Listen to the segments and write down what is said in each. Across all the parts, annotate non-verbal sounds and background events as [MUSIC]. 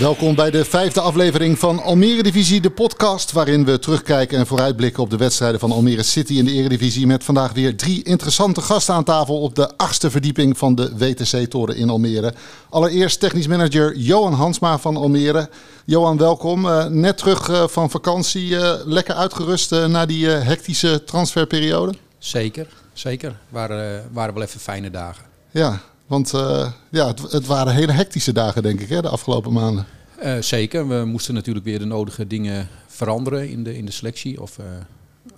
Welkom bij de vijfde aflevering van Almere Divisie, de podcast waarin we terugkijken en vooruitblikken op de wedstrijden van Almere City in de Eredivisie. Met vandaag weer drie interessante gasten aan tafel op de achtste verdieping van de WTC-toren in Almere. Allereerst technisch manager Johan Hansma van Almere. Johan, welkom. Uh, net terug uh, van vakantie, uh, lekker uitgerust na die hectische transferperiode? Zeker, zeker. Waren, waren wel even fijne dagen. Ja, want uh, ja, het, het, waren hele hectische dagen, denk ik, hè, de afgelopen maanden. Uh, zeker. We moesten natuurlijk weer de nodige dingen veranderen in de, in de selectie of uh,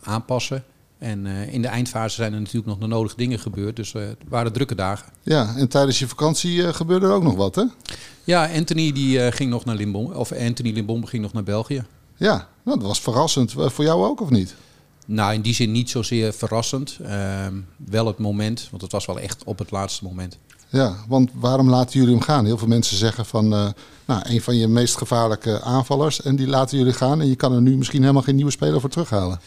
aanpassen. En in de eindfase zijn er natuurlijk nog de nodige dingen gebeurd. Dus het waren drukke dagen. Ja, en tijdens je vakantie gebeurde er ook nog wat, hè? Ja, Anthony die ging nog naar Limbom. Of Anthony Limbom ging nog naar België. Ja, nou, dat was verrassend. Voor jou ook, of niet? Nou, in die zin niet zozeer verrassend. Ehm, wel het moment, want het was wel echt op het laatste moment. Ja, want waarom laten jullie hem gaan? Heel veel mensen zeggen van, uh, nou, een van je meest gevaarlijke aanvallers en die laten jullie gaan en je kan er nu misschien helemaal geen nieuwe speler voor terughalen.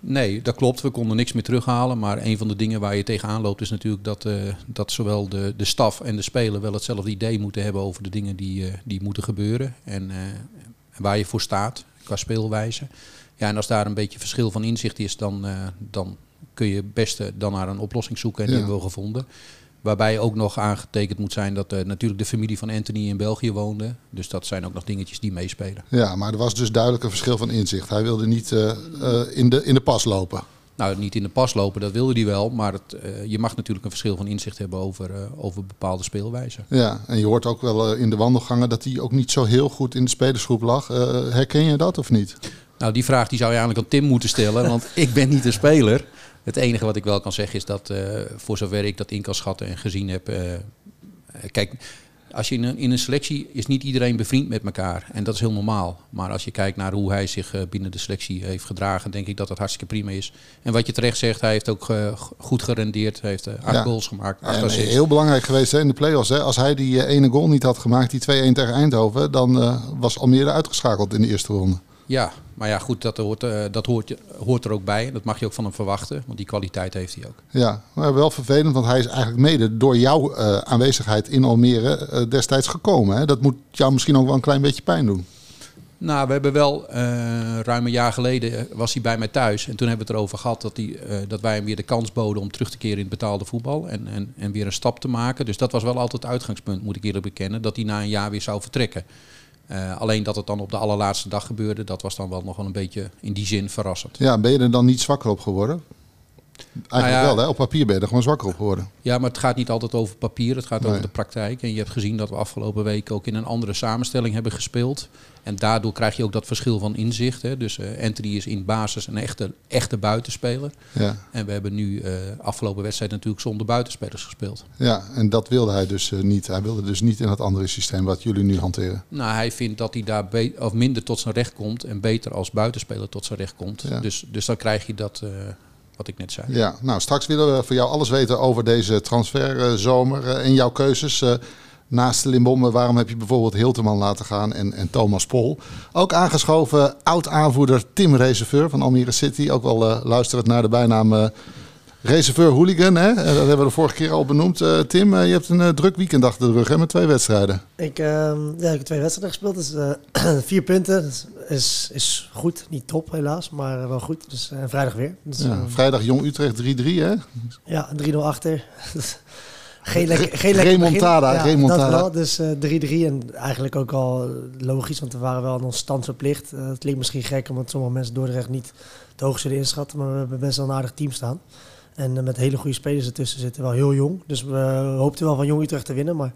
Nee, dat klopt. We konden niks meer terughalen. Maar een van de dingen waar je tegenaan loopt is natuurlijk dat, uh, dat zowel de, de staf en de speler wel hetzelfde idee moeten hebben over de dingen die, uh, die moeten gebeuren. En waar je voor staat qua speelwijze. Ja, en als daar een beetje verschil van inzicht is, dan, dan kun je het beste dan naar een oplossing zoeken. En die hebben we gevonden. Waarbij ook nog aangetekend moet zijn dat uh, natuurlijk de familie van Anthony in België woonde. Dus dat zijn ook nog dingetjes die meespelen. Ja, maar er was dus duidelijk een verschil van inzicht. Hij wilde niet uh, uh, in, de, in de pas lopen. Nou, niet in de pas lopen, dat wilde hij wel. Maar het, je mag natuurlijk een verschil van inzicht hebben over, over bepaalde speelwijzen. Ja, en je hoort ook wel in de wandelgangen dat hij ook niet zo heel goed in de spelersgroep lag. herken je dat of niet? Nou, die vraag die zou je eigenlijk aan Tim moeten stellen, want [LAUGHS] ik ben niet een speler. Het enige wat ik wel kan zeggen is dat, uh, voor zover ik dat in kan schatten en gezien heb. Uh, kijk, als je in een, in een, selectie is niet iedereen bevriend met elkaar. En dat is heel normaal. Maar als je kijkt naar hoe hij zich uh, binnen de selectie heeft gedragen, denk ik dat dat hartstikke prima is. En wat je terecht zegt, hij heeft ook goed gerendeerd. Hij heeft acht ja. goals gemaakt. Acht en heel belangrijk geweest hè, in de play-offs. Hè. Als hij die ene goal niet had gemaakt, die 2-1 tegen Eindhoven, dan was Almere uitgeschakeld in de eerste ronde. Ja, maar ja, goed, dat, hoort, uh, dat hoort, hoort er ook bij. Dat mag je ook van hem verwachten, want die kwaliteit heeft hij ook. Ja, maar wel vervelend, want hij is eigenlijk mede door jouw uh, aanwezigheid in Almere uh, destijds gekomen. Hè? Dat moet jou misschien ook wel een klein beetje pijn doen. Nou, we hebben wel ruim een jaar geleden was hij bij mij thuis. En toen hebben we het erover gehad dat, hij, dat wij hem weer de kans boden om terug te keren in het betaalde voetbal. En, en, en weer een stap te maken. Dus dat was wel altijd het uitgangspunt, moet ik eerlijk bekennen. Dat hij na een jaar weer zou vertrekken. Uh, alleen dat het dan op de allerlaatste dag gebeurde, dat was dan wel nog wel een beetje in die zin verrassend. Ja, ben je er dan niet zwakker op geworden? Eigenlijk nou ja, wel, hè? op papier ben je er gewoon zwakker op geworden. Ja, maar het gaat niet altijd over papier, het gaat nee. over de praktijk. En je hebt gezien dat we afgelopen week ook in een andere samenstelling hebben gespeeld. En daardoor krijg je ook dat verschil van inzicht. Hè. Dus uh, Anthony is in basis een echte, echte buitenspeler. Ja. En we hebben nu uh, afgelopen wedstrijd natuurlijk zonder buitenspelers gespeeld. Ja, en dat wilde hij dus uh, niet. Hij wilde dus niet in het andere systeem wat jullie nu hanteren. Nou, hij vindt dat hij daar of minder tot zijn recht komt en beter als buitenspeler tot zijn recht komt. Ja. Dus, dus dan krijg je dat wat ik net zei. Ja, nou straks willen we voor jou alles weten over deze transferzomer uh, en jouw keuzes. Uh, naast Limbom, waarom heb je bijvoorbeeld Hilteman laten gaan en, en Thomas Pol. Ook aangeschoven oud-aanvoerder Tim Reserveur van Almere City. Ook wel uh, luisterend naar de bijnaam Reserveur Hooligan. Hè? dat hebben we de vorige keer al benoemd. Tim, je hebt een druk weekend achter de rug hè, met twee wedstrijden. Ik, ehm, ja, ik heb twee wedstrijden gespeeld. Dus [CLEARS THROAT] vier punten. Dat is, is goed. Niet top helaas, maar wel goed. Dus vrijdag weer. Dus, ja, vrijdag Jong Utrecht 3-3 hè? Ja, 3-0 achter. [LAUGHS] geen lekker, geen lekker remontada, ja, remontada. Dat wel, dus 3-3 uh, en eigenlijk ook al logisch, want we waren wel aan ons stand verplicht. Uh, het klinkt misschien gek, omdat sommige mensen Dordrecht niet het hoog zullen inschatten, maar we hebben best wel een aardig team staan. En uh, met hele goede spelers ertussen zitten, wel heel jong. Dus we hoopten wel van Jong Utrecht te winnen, maar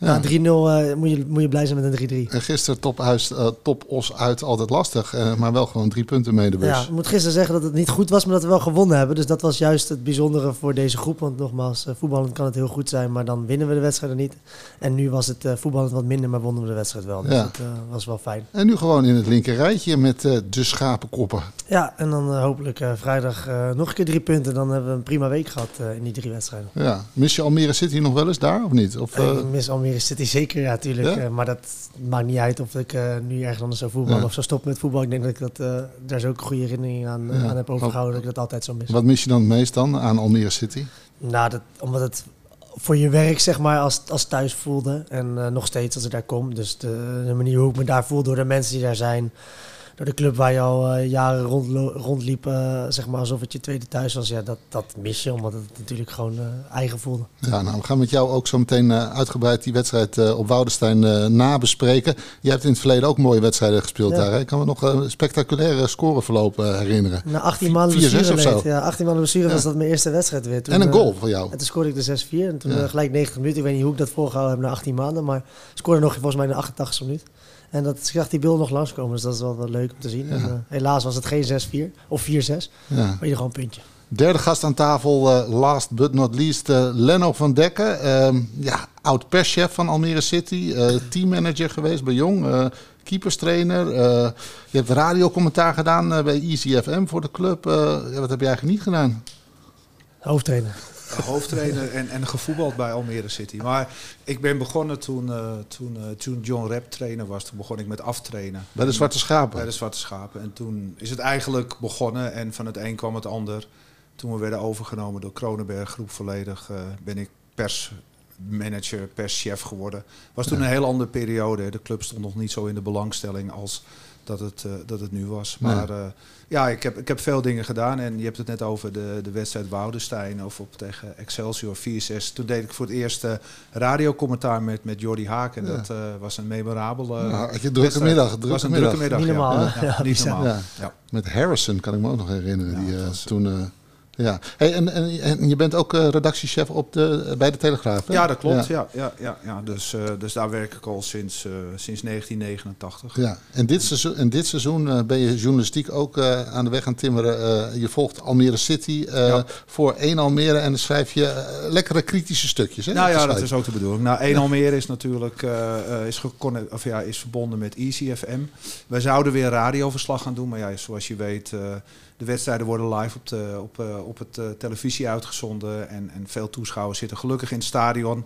ja. 3-0 uh, moet, je, moet je blij zijn met een 3-3. En gisteren top, huis, uh, top Os uit altijd lastig, uh, maar wel gewoon drie punten mee de bus. Ja, ik moet gisteren zeggen dat het niet goed was, maar dat we wel gewonnen hebben. Dus dat was juist het bijzondere voor deze groep. Want nogmaals, voetballend kan het heel goed zijn, maar dan winnen we de wedstrijden niet. En nu was het voetballend wat minder, maar wonnen we de wedstrijd wel. Dus ja. dat was wel fijn. En nu gewoon in het linker rijtje met de schapenkoppen. Ja, en dan hopelijk vrijdag nog een keer drie punten. Dan hebben we een prima week gehad in die drie wedstrijden. Ja, mis je Almere City nog wel eens daar of niet? Of, ik mis Almere City zeker, ja, natuurlijk. Ja? Uh, maar dat maakt niet uit of ik uh, nu ergens anders zou voetballen ja. of zou stoppen met voetbal. Ik denk dat ik dat, uh, daar zo ook goede herinneringen aan, ja. aan heb overgehouden. Dat ik dat altijd zo mis. Wat mis je dan het meest dan aan Almere City? Nou, dat, omdat het voor je werk, zeg maar, als, als thuis voelde. En nog steeds als ik daar kom. Dus de, de, manier hoe ik me daar voel door de mensen die daar zijn door de club waar je al uh, jaren rond, rondliep, uh, zeg maar alsof het je tweede thuis was. Ja, dat, dat mis je, omdat het natuurlijk gewoon uh, eigen voelde. Ja, nou, we gaan met jou ook zo meteen uitgebreid die wedstrijd op Woudenstein nabespreken. Je hebt in het verleden ook mooie wedstrijden gespeeld daar. Hè? Ik kan me nog een spectaculaire scoreverloop herinneren. Na 18 maanden blessure Ja, 18 maanden blessure was dat mijn eerste wedstrijd weer. Toen, en een goal voor jou. En toen scoorde ik de 6-4 en toen gelijk 90 minuten. Ik weet niet hoe ik dat volgehouden heb na 18 maanden, maar scoorde nog volgens mij in de 88 minuut. En dat zag die beeld nog langskomen, dus dat is wel, wel leuk om te zien. En, uh, helaas was het geen 6-4 of 4-6, ja. maar ieder gewoon een puntje. Derde gast aan tafel, uh, last but not least, uh, Leno van Dekken. Uh, ja, oud perschef van Almere City, teammanager geweest bij Jong, keeperstrainer. je hebt radiocommentaar gedaan bij Easy FM voor de club. Ja, wat heb je eigenlijk niet gedaan? Hoofdtrainer hoofdtrainer en, en gevoetbald bij Almere City. Maar ik ben begonnen toen, uh, toen, uh, toen John Rep trainer was. Toen begon ik met aftrainen. Bij de Zwarte Schapen? Bij de Zwarte Schapen. En toen is het eigenlijk begonnen en van het een kwam het ander. Toen we werden overgenomen door Kronenberg Groep volledig, uh, ben ik persmanager, perschef geworden. Was toen een heel andere periode. De club stond nog niet zo in de belangstelling als dat het, uh, dat het nu was. Maar uh, ja, ik heb, ik heb veel dingen gedaan. En je hebt het net over de, de wedstrijd Woudenstein of op tegen Excelsior 4-6. Toen deed ik voor het eerst uh, radiocommentaar met, met Jordi Haak. En ja. dat was een memorabele nou, had je drukke middag. Drukke was een middag. drukke middag. Niet normaal. Ja. Ja, niet normaal. Met Harrison kan ik me ook nog herinneren. die toen ja, hey, en, en, en je bent ook uh, redactiechef op de, bij de Telegraaf, hè? Ja, dat klopt. Ja. Ja, ja, ja, Dus, uh, dus daar werk ik al sinds, sinds 1989. Ja, en dit seizoen, en dit seizoen ben je journalistiek ook aan de weg aan timmeren. je volgt Almere City ja. voor één Almere en dan schrijf je lekkere kritische stukjes. Hè? Nou ja, dat is ook de bedoeling. Nou, één Almere is natuurlijk is, of ja, is verbonden met EasyFM. Wij zouden weer radioverslag gaan doen, maar ja, zoals je weet de wedstrijden worden live op, de, op, uh, op het uh, televisie uitgezonden. En, en veel toeschouwers zitten gelukkig in het stadion.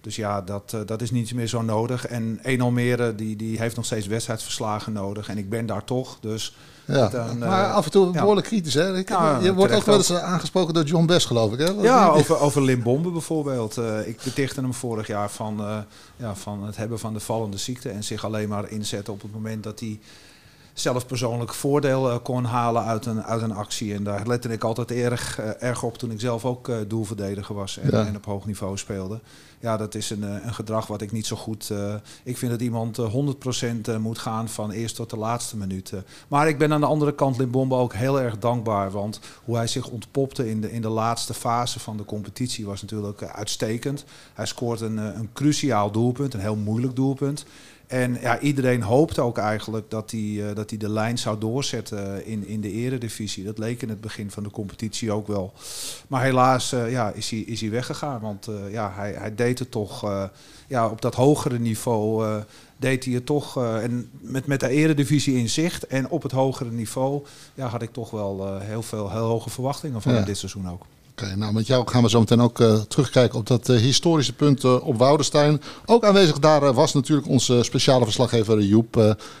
Dus ja, dat, uh, dat is niet meer zo nodig. En 1 Almere die, die heeft nog steeds wedstrijdverslagen nodig. En ik ben daar toch. Dus ja, dan, maar af en toe behoorlijk kritisch. Hè? Ik, ja, je wordt ook wel eens aangesproken door John Best, geloof ik. Hè? ja, over, over Limbombe bijvoorbeeld. ik betichtte hem vorig jaar van, ja, van het hebben van de vallende ziekte. En zich alleen maar inzetten op het moment dat hij zelf persoonlijk voordeel uh, kon halen uit een, uit een actie. En daar lette ik altijd erg, uh, erg op toen ik zelf ook uh, doelverdediger was en, ja. en, op hoog niveau speelde. Ja, dat is een, een gedrag wat ik niet zo goed... ik vind dat iemand 100% moet gaan van eerst tot de laatste minuut. Maar ik ben aan de andere kant Limbombe ook heel erg dankbaar. Want hoe hij zich ontpopte in de, in de laatste fase van de competitie was natuurlijk uitstekend. Hij scoort een, een cruciaal doelpunt, een heel moeilijk doelpunt. En ja, iedereen hoopte ook eigenlijk dat hij, uh, dat hij de lijn zou doorzetten in, in de eredivisie. Dat leek in het begin van de competitie ook wel. Maar helaas uh, ja, is, hij, is hij weggegaan. Want uh, ja, hij, hij deed het toch ja, op dat hogere niveau. deed hij het toch en met, met de eredivisie in zicht. En op het hogere niveau ja, had ik toch wel heel veel heel hoge verwachtingen van ja. dit seizoen ook. Okay, nou met jou gaan we zo meteen ook uh, terugkijken op dat uh, historische punt uh, op Woudenstein. Ook aanwezig daar was natuurlijk onze speciale verslaggever Joep.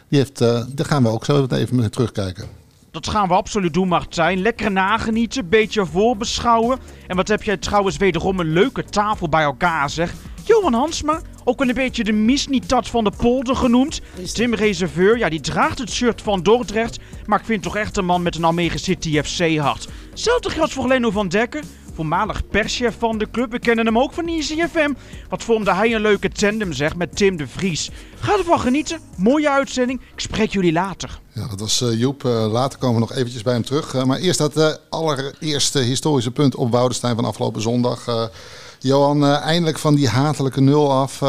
die heeft, daar gaan we ook zo even mee terugkijken. Dat gaan we absoluut doen, Martijn. Lekker nagenieten, beetje voorbeschouwen. En wat heb jij trouwens wederom een leuke tafel bij elkaar, zeg. Johan Hansma, ook een beetje de misnietat van de polder genoemd. Tim Reserveur, ja, die draagt het shirt van Dordrecht. Maar ik vind toch echt een man met een Almere City FC hart. Hetzelfde geldt voor Leno van Dekken. Voormalig perschef van de club. We kennen hem ook van EasyFM. Wat vormde hij een leuke tandem, zeg, met Tim de Vries. Ga ervan genieten. Mooie uitzending. Ik spreek jullie later. Ja, dat was uh, Joep. Uh, later komen we nog eventjes bij hem terug. Uh, maar eerst dat allereerste historische punt op Woudenstein van afgelopen zondag. Johan, eindelijk van die hatelijke nul af.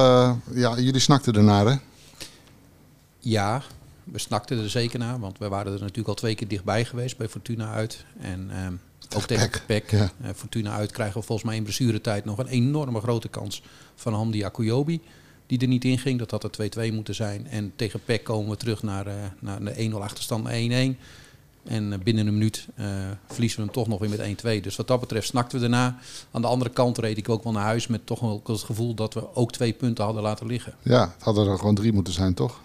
ja, jullie snakten ernaar, hè? Ja, we snakten er zeker naar. Want we waren er natuurlijk al twee keer dichtbij geweest bij Fortuna uit. En ehm, ook tegen PEC. Ja. Uh, Fortuna uit krijgen we volgens mij in blessuretijd nog een enorme grote kans van Hamdi Akuyobi. Die er niet in ging. Dat had er 2-2 moeten zijn. En tegen PEC komen we terug naar, uh, naar de 1-0 achterstand 1-1. En uh, binnen een minuut verliezen we hem toch nog weer met 1-2. Dus wat dat betreft snakten we daarna. Aan de andere kant reed ik ook wel naar huis met toch wel het gevoel dat we ook twee punten hadden laten liggen. Ja, het hadden er gewoon drie moeten zijn, toch?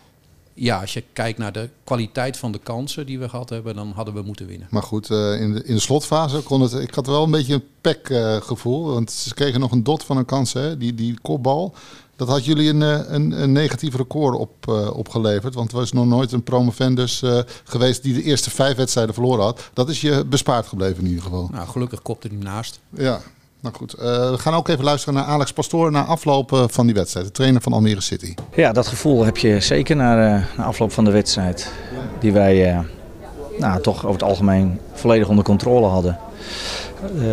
ja, als je kijkt naar de kwaliteit van de kansen die we gehad hebben, dan hadden we moeten winnen. Maar goed, uh, in, de, in de slotfase kon het. Ik had wel een beetje een pek uh, gevoel. Want ze kregen nog een dot van een kans, hè? Die, die kopbal. Dat had jullie een, een, een negatief record op, uh, opgeleverd. Want er was nog nooit een promovendus geweest die de eerste vijf wedstrijden verloren had. Dat is je bespaard gebleven in ieder geval. Nou, gelukkig kopte hij naast. Ja, nou goed, uh, we gaan ook even luisteren naar Alex Pastoor na afloop van die wedstrijd. De trainer van Almere City. Ja, dat gevoel heb je zeker na, uh, na afloop van de wedstrijd. Die wij uh, nou, toch over het algemeen volledig onder controle hadden.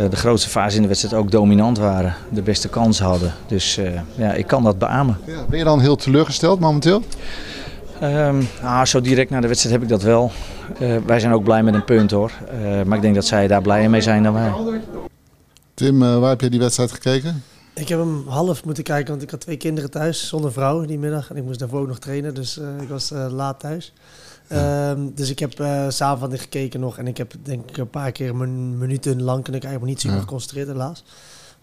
de grootste fase in de wedstrijd ook dominant waren. De beste kansen hadden. Dus ja, ik kan dat beamen. Ja, ben je dan heel teleurgesteld momenteel? Um, nou, zo direct na de wedstrijd heb ik dat wel. wij zijn ook blij met een punt hoor. maar ik denk dat zij daar blijer mee zijn dan wij. Tim, uh, waar heb je die wedstrijd gekeken? Ik heb hem half moeten kijken, want ik had twee kinderen thuis zonder vrouw die middag. En ik moest daarvoor ook nog trainen, dus uh, ik was uh, laat thuis. Ja. Um, dus ik heb uh, s'avonds gekeken nog en ik heb denk ik een paar keer min minuten lang en ik eigenlijk niet super ja. geconcentreerd helaas.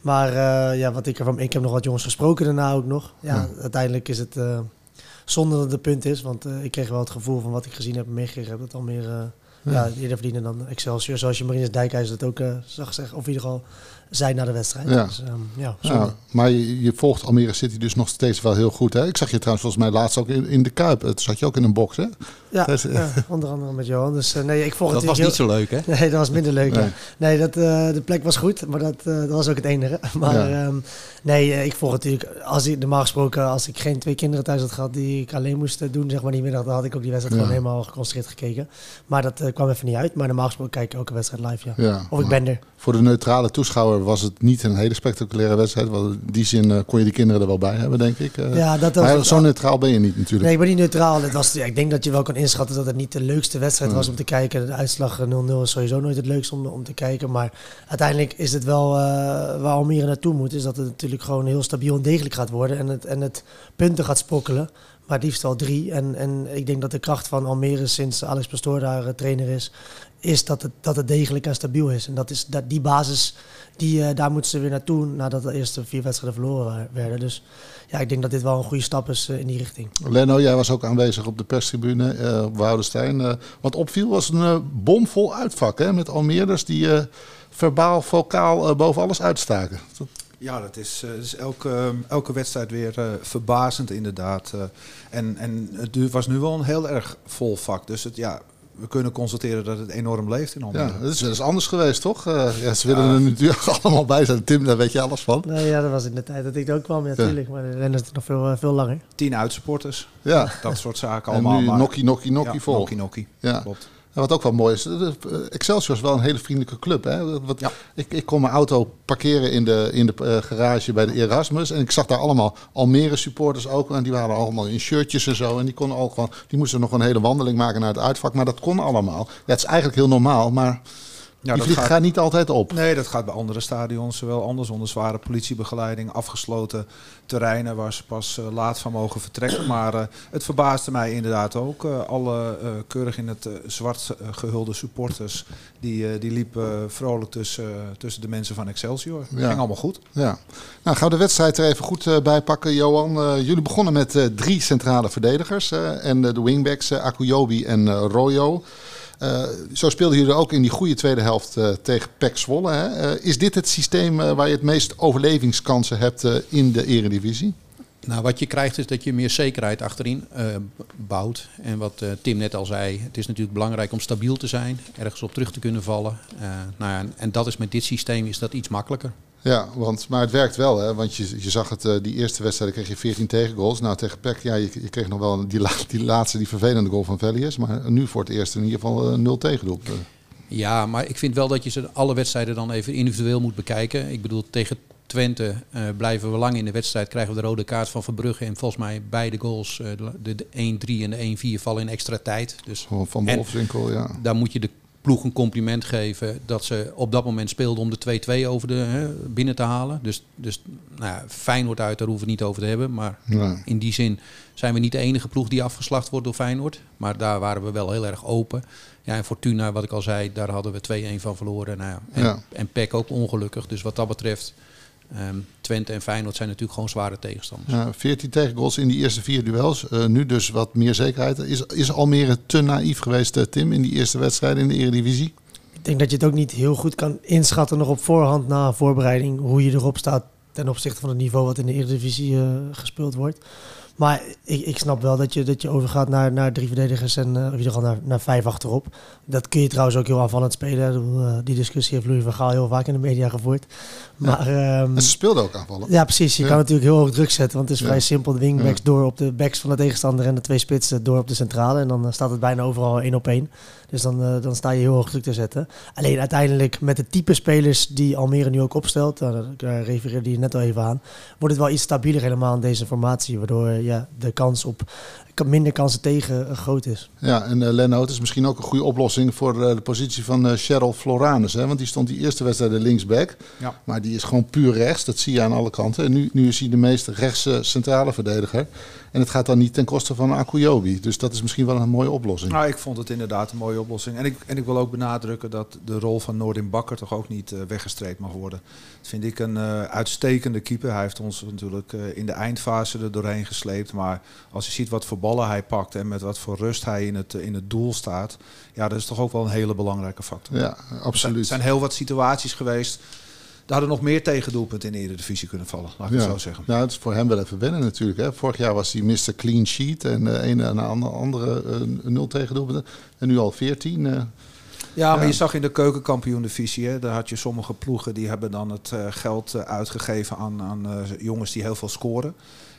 Maar ja, wat ik ervan, ik heb nog wat jongens gesproken daarna ook nog. Ja, ja. uiteindelijk is het zonder dat het de punt is, want ik kreeg wel het gevoel van wat ik gezien heb en meegekregen heb, dat al meer ja, eerder verdienen dan Excelsior. Zoals je Marines Dijkhuizen dat ook zag zeggen. Of in ieder geval zijn na de wedstrijd. Ja. Dus, um, ja, ja, maar je, je, volgt Almere City dus nog steeds wel heel goed. Hè? Ik zag je trouwens volgens mij laatst ook in, in de Kuip. Het zat je ook in een box, hè? Ja, dus, ja onder andere met Johan. Dus uh, nee, ik volg dat het was heel... niet zo leuk, hè? [LAUGHS] Nee, dat was minder leuk. Nee, nee dat, uh, de plek was goed, maar dat, uh, dat was ook het enige. [LAUGHS] Maar ja. um, nee, ik volg het natuurlijk... Als ik, normaal gesproken, als ik geen twee kinderen thuis had gehad die ik alleen moest doen, zeg maar die middag, dan had ik ook die wedstrijd gewoon helemaal geconcentreerd gekeken. Maar dat kwam even niet uit. Maar normaal gesproken kijk ik elke wedstrijd live, ja. of ik ben er. Voor de neutrale toeschouwer was het niet een hele spectaculaire wedstrijd. Want in die zin uh, kon je die kinderen er wel bij hebben, denk ik. Uh, ja, dat was maar zo neutraal ben je niet natuurlijk. Nee, ik ben niet neutraal. Het was, ja, ik denk dat je wel kan inschatten dat het niet de leukste wedstrijd was om te kijken. De uitslag 0-0 is sowieso nooit het leukste om, om te kijken. Maar uiteindelijk is het wel uh, waar Almere naartoe moet. Is dat het natuurlijk gewoon heel stabiel en degelijk gaat worden. En het, en het punten gaat spokkelen. Maar liefst al drie. En, en ik denk dat de kracht van Almere sinds Alex Pastoor daar trainer is, is dat het, dat het degelijk en stabiel is. En dat is dat die basis, die, uh, daar moeten ze weer naartoe nadat de eerste vier wedstrijden verloren werden. Dus ja, ik denk dat dit wel een goede stap is uh, in die richting. Leno, jij was ook aanwezig op de perstribune uh, op Woudenstein. wat opviel was een bomvol uitvak hè, met Almeerders die verbaal, vocaal boven alles uitstaken. Dat... Ja, dat is, uh, is elke, elke wedstrijd weer uh, verbazend inderdaad. Uh, en, en het was nu wel een heel erg vol vak. Dus het, ja, we kunnen constateren dat het enorm leeft in Almere. Ja, dat is, dat is anders geweest, toch? ja, ze willen ja. er natuurlijk [LAUGHS] allemaal bij zijn. Tim, daar weet je alles van. Nee, ja, dat was in de tijd dat ik er ook kwam, natuurlijk. Ja. Maar dan is het nog veel, veel langer. Tien uitsupporters. Ja. Dat soort zaken en allemaal. nu nokkie, nokkie, nokkie ja, vol. Nokkie, nokkie. Ja. Klopt. En wat ook wel mooi is, Excelsior is wel een hele vriendelijke club. Hè? Wat, ja. ik, ik kon mijn auto parkeren in de, in de uh, garage bij de Erasmus. En ik zag daar allemaal Almere supporters ook. En die waren allemaal in shirtjes en zo. En die, konden ook gewoon, die moesten nog een hele wandeling maken naar het uitvak. Maar dat kon allemaal. Ja, het is eigenlijk heel normaal, maar... Ja, die vliegt gaat, gaat niet altijd op. Nee, dat gaat bij andere stadions wel anders. Onder zware politiebegeleiding, afgesloten terreinen waar ze pas uh, laat van mogen vertrekken. [CLEARS THROAT] Maar uh, het verbaasde mij inderdaad ook. Uh, alle keurig in het zwart gehulde supporters, die, die liepen vrolijk tussen, tussen de mensen van Excelsior. Ja. Ging allemaal goed. Ja. Nou, gaan we de wedstrijd er even goed bij pakken. Johan, jullie begonnen met drie centrale verdedigers. en de wingbacks, Akuyobi en Royo. Uh, zo speelden jullie ook in die goede tweede helft uh, tegen PEC Zwolle. Hè? Uh, is dit het systeem waar je het meest overlevingskansen hebt in de eredivisie? Nou, wat je krijgt is dat je meer zekerheid achterin bouwt. En wat Tim net al zei, het is natuurlijk belangrijk om stabiel te zijn. Ergens op terug te kunnen vallen. nou ja, en dat is met dit systeem is dat iets makkelijker. Ja, want, maar het werkt wel, hè? want je, je zag het, uh, die eerste wedstrijd kreeg je 14 tegengoals. Nou, tegen PEC, ja, je, je kreeg nog wel die, la, die laatste, die vervelende goal van Vellius. Maar nu voor het eerst in ieder geval uh, nul tegendoelpunten. Ja, maar ik vind wel dat je ze alle wedstrijden dan even individueel moet bekijken. Ik bedoel, tegen Twente uh, blijven we lang in de wedstrijd, krijgen we de rode kaart van Verbrugge. En volgens mij beide goals, de, de 1-3 en de 1-4, vallen in extra tijd. Dus, van Wolfswinkel, ja. Daar moet je de ploeg een compliment geven dat ze op dat moment speelden om de 2-2 over de hè, binnen te halen. Dus, dus nou ja, Feyenoord uit, daar hoeven we het niet over te hebben. Maar ja. in die zin zijn we niet de enige ploeg die afgeslacht wordt door Feyenoord. Maar daar waren we wel heel erg open. Ja, en Fortuna, wat ik al zei, daar hadden we 2-1 van verloren. Nou ja, en, ja. en PEC ook ongelukkig. Dus wat dat betreft Ehm, Twente en Feyenoord zijn natuurlijk gewoon zware tegenstanders. Ja, 14 tegengoals in die eerste vier duels. Uh, nu dus wat meer zekerheid. Is, is Almere te naïef geweest, uh, Tim, in die eerste wedstrijden in de Eredivisie? Ik denk dat je het ook niet heel goed kan inschatten nog op voorhand na voorbereiding hoe je erop staat ten opzichte van het niveau wat in de Eredivisie uh, gespeeld wordt. Maar ik, ik snap wel dat je, dat je overgaat naar, naar drie verdedigers en uh, in ieder geval naar, naar vijf achterop. Dat kun je trouwens ook heel aanvallend spelen. Uh, die discussie heeft Louis van Gaal heel vaak in de media gevoerd. Maar, ja. um, en ze speelden ook aanvallen. Ja, precies. Je Ja. kan natuurlijk heel hoog druk zetten. Want het is Ja. vrij simpel. De wingbacks door op de backs van de tegenstander en de twee spitsen door op de centrale. En dan uh, staat het bijna overal één op één. Dus dan, uh, dan sta je heel hoog druk te zetten. Alleen uiteindelijk met de type spelers die Almere nu ook opstelt, uh, daar refereerde je net al even aan, wordt het wel iets stabieler helemaal in deze formatie. Waardoor ja, de kans op minder kansen tegen groot is. Ja, en uh, is misschien ook een goede oplossing voor uh, de positie van uh, Cheryl Floranus. Hè? Want die stond die eerste wedstrijd de linksback. Ja. Maar die is gewoon puur rechts. Dat zie je aan alle kanten. En nu, nu is hij de meest rechtse centrale verdediger. En het gaat dan niet ten koste van Akuyobi. Dus dat is misschien wel een mooie oplossing. Nou, ik vond het inderdaad een mooie oplossing. En ik, en ik wil ook benadrukken dat de rol van Noordin Bakker toch ook niet uh, weggestreept mag worden. Dat vind ik een uh, uitstekende keeper. Hij heeft ons natuurlijk uh, in de eindfase er doorheen gesleept. Maar als je ziet wat voor ballen hij pakt en met wat voor rust hij in het, in het doel staat. Ja, dat is toch ook wel een hele belangrijke factor. Ja, absoluut. Er zijn heel wat situaties geweest. Daar hadden nog meer tegendoelpunten in de Eredivisie kunnen vallen, laat ik ja. het zo zeggen. Ja, het is voor hem wel even wennen natuurlijk. Hè. Vorig jaar was hij Mr. Clean Sheet en uh, een en andere, andere uh, nul tegendoelpunten. En nu al 14. Uh, ja, maar ja. je zag in de keukenkampioen-divisie, hè, daar had je sommige ploegen die hebben dan het geld uitgegeven aan, aan jongens die heel veel scoren.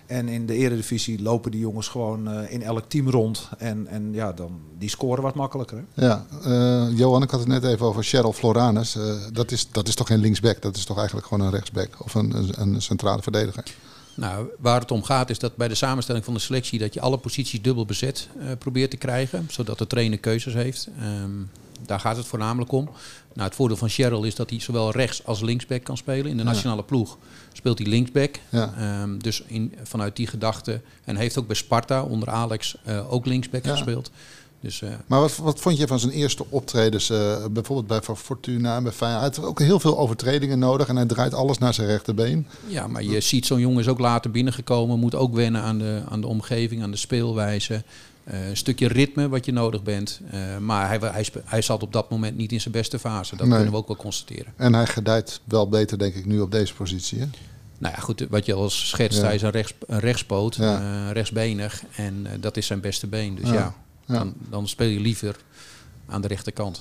En in de eredivisie lopen die jongens gewoon uh, in elk team rond. En, en ja, dan, die scoren wat makkelijker. Hè? Ja, uh, Johan, ik had het net even over Cheryl Floranus. Uh, dat, is, dat is toch geen linksback? Dat is toch eigenlijk gewoon een rechtsback? Of een, een, een centrale verdediger? Nou, waar het om gaat is dat bij de samenstelling van de selectie... dat je alle posities dubbel bezet uh, probeert te krijgen. Zodat de trainer keuzes heeft. Um, daar gaat het voornamelijk om. Nou, het voordeel van Cheryl is dat hij zowel rechts als linksback kan spelen. In de nationale ploeg speelt hij linksback. Ja. Um, dus in, vanuit die gedachte. En heeft ook bij Sparta onder Alex uh, ook linksback ja. gespeeld. Dus, uh, maar wat, wat vond je van zijn eerste optredens? Uh, bijvoorbeeld bij Fortuna, bij Feyenoord. Hij heeft ook heel veel overtredingen nodig. En hij draait alles naar zijn rechterbeen. Ja, maar je ziet zo'n jongen is ook later binnengekomen. Moet ook wennen aan de, aan de omgeving, aan de speelwijze. Uh, een stukje ritme wat je nodig bent. Uh, maar hij, hij, hij zat op dat moment niet in zijn beste fase. Dat nee. kunnen we ook wel constateren. En hij gedijt wel beter, denk ik, nu op deze positie. Hè? Nou ja, goed, wat je als schetst, ja. hij is een, rechts, een rechtspoot, ja. uh, rechtsbenig. En dat is zijn beste been. Dus ja, ja dan, dan, speel je liever aan de rechterkant.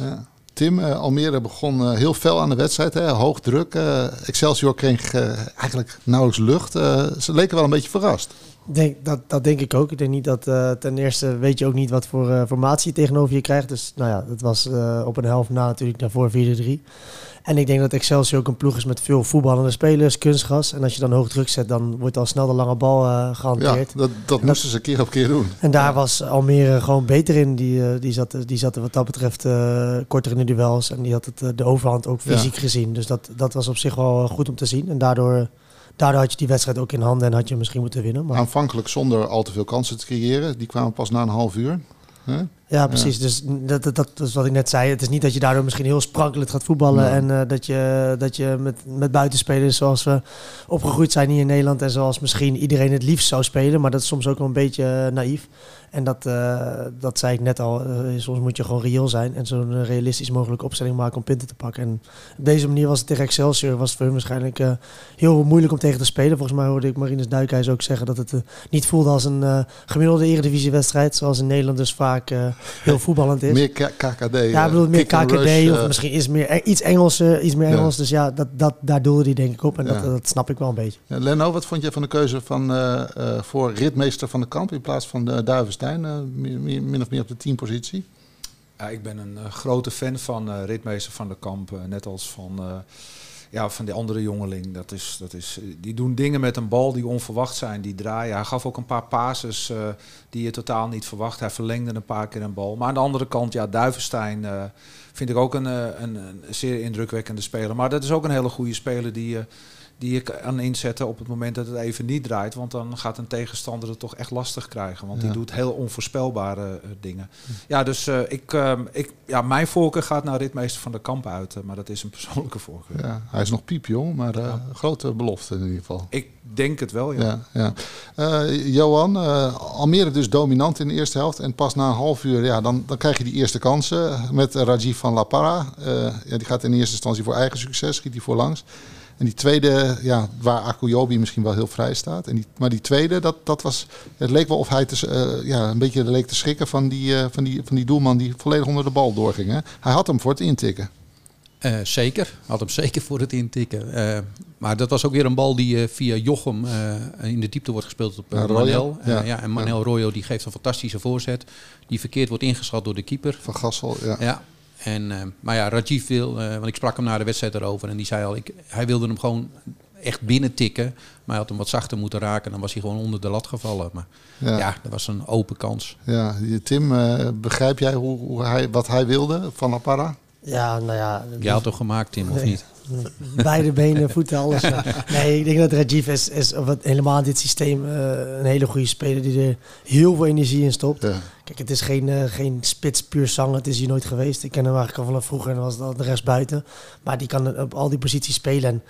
Tim, uh, Almere begon heel fel aan de wedstrijd. Hè? Hoog druk. Excelsior kreeg eigenlijk nauwelijks lucht. ze leken wel een beetje verrast. Denk, dat, dat denk ik ook. Ik denk niet dat uh, ten eerste weet je ook niet wat voor uh, formatie tegenover je krijgt. Dus nou ja, dat was uh, op een helft na natuurlijk daarvoor 4-3. En ik denk dat Excelsior ook een ploeg is met veel voetballende spelers, kunstgas. En als je dan hoog druk zet, dan wordt al snel de lange bal gehanteerd. Ja, dat, dat moesten ze keer op keer doen. En daar was Almere gewoon beter in. Die, die, zat, die zat wat dat betreft korter in de duels. En die had het, de overhand ook fysiek ja. gezien. Dus dat, dat was op zich wel goed om te zien. En daardoor daardoor had je die wedstrijd ook in handen en had je misschien moeten winnen. Maar... Aanvankelijk zonder al te veel kansen te creëren. Die kwamen pas na een half uur. Ja, precies. Ja. Dus dat, dat, dat is wat ik net zei. Het is niet dat je daardoor misschien heel sprankelend gaat voetballen. Ja. En uh, dat je, dat je met, met buitenspelers zoals we opgegroeid zijn hier in Nederland. En zoals misschien iedereen het liefst zou spelen. Maar dat is soms ook wel een beetje uh, naïef. En dat, uh, dat zei ik net al. soms moet je gewoon reëel zijn. En zo'n realistisch mogelijke opstelling maken om punten te pakken. En op deze manier was het tegen Excelsior. Was het voor hun waarschijnlijk heel moeilijk om tegen te spelen. Volgens mij hoorde ik Marinus Duikhuis ook zeggen dat het niet voelde als een gemiddelde eredivisiewedstrijd. Zoals in Nederland dus vaak heel voetballend is. Meer KKD. Ja, ik bedoel meer KKD rush, of misschien is meer, iets Engels, uh, iets meer Engels. Ja. Dus ja, dat, dat, daar doelde hij denk ik op en ja. dat, dat snap ik wel een beetje. Ja, Leno, wat vond je van de keuze van, uh, uh, voor ritmeester van de kamp in plaats van de Duivenstein? Min of meer op de teampositie? Ja, ik ben een grote fan van ritmeester van de kamp. net als van ja, van die andere jongeling. Dat is, dat is, die doen dingen met een bal die onverwacht zijn. Die draaien. Hij gaf ook een paar passes uh, die je totaal niet verwacht. Hij verlengde een paar keer een bal. Maar aan de andere kant, ja, Duivenstein uh, vind ik ook een, een, een, zeer indrukwekkende speler. Maar dat is ook een hele goede speler die. Uh, die je kan inzetten op het moment dat het even niet draait. Want dan gaat een tegenstander het toch echt lastig krijgen. Want ja. die doet heel onvoorspelbare uh, dingen. Ja, dus uh, ik, uh, ik, ja, mijn voorkeur gaat naar ritmeester van de kamp uit. maar dat is een [LAUGHS] persoonlijke voorkeur. Ja, Hij is nog piepjong, maar grote belofte in ieder geval. Ik denk het wel, ja. ja, ja. Johan, Almere dus dominant in de eerste helft. En pas na een half uur, ja, dan, dan krijg je die eerste kansen met Rajiv van La Parra. ja, die gaat in eerste instantie voor eigen succes, schiet hij voorlangs. En die tweede, ja, waar Akuyobi misschien wel heel vrij staat. En die, maar die tweede, dat, dat was, het leek wel of hij te, uh, ja, een beetje leek te schrikken van die, uh, van, die, van die doelman die volledig onder de bal doorging. Hè? Hij had hem voor het intikken. Uh, zeker, had hem [LAUGHS] zeker voor het intikken. maar dat was ook weer een bal die via Jochem in de diepte wordt gespeeld op Manel. Ja. ja. en Manel ja. Royo die geeft een fantastische voorzet. Die verkeerd wordt ingeschat door de keeper. Van Gassel, ja. ja. En, uh, maar ja, Rajiv wil, uh, want ik sprak hem na de wedstrijd erover en die zei al, ik, hij wilde hem gewoon echt binnen tikken. Maar hij had hem wat zachter moeten raken. Dan was hij gewoon onder de lat gevallen. Maar ja, ja dat was een open kans. Ja, Tim, uh, begrijp jij hoe, hoe, hij, wat hij wilde van Apara? Ja, nou ja. Jij had toch gemaakt, Tim, of niet? Beide benen, voeten, alles. [LAUGHS] nee, ik denk dat Rajiv is, is wat, helemaal in dit systeem uh, een hele goede speler die er heel veel energie in stopt. Ja. Kijk, het is geen, uh, geen spits puur zang, het is hier nooit geweest. Ik ken hem eigenlijk al vanaf vroeger en dan was dat de rest buiten. Maar die kan op al die posities spelen. En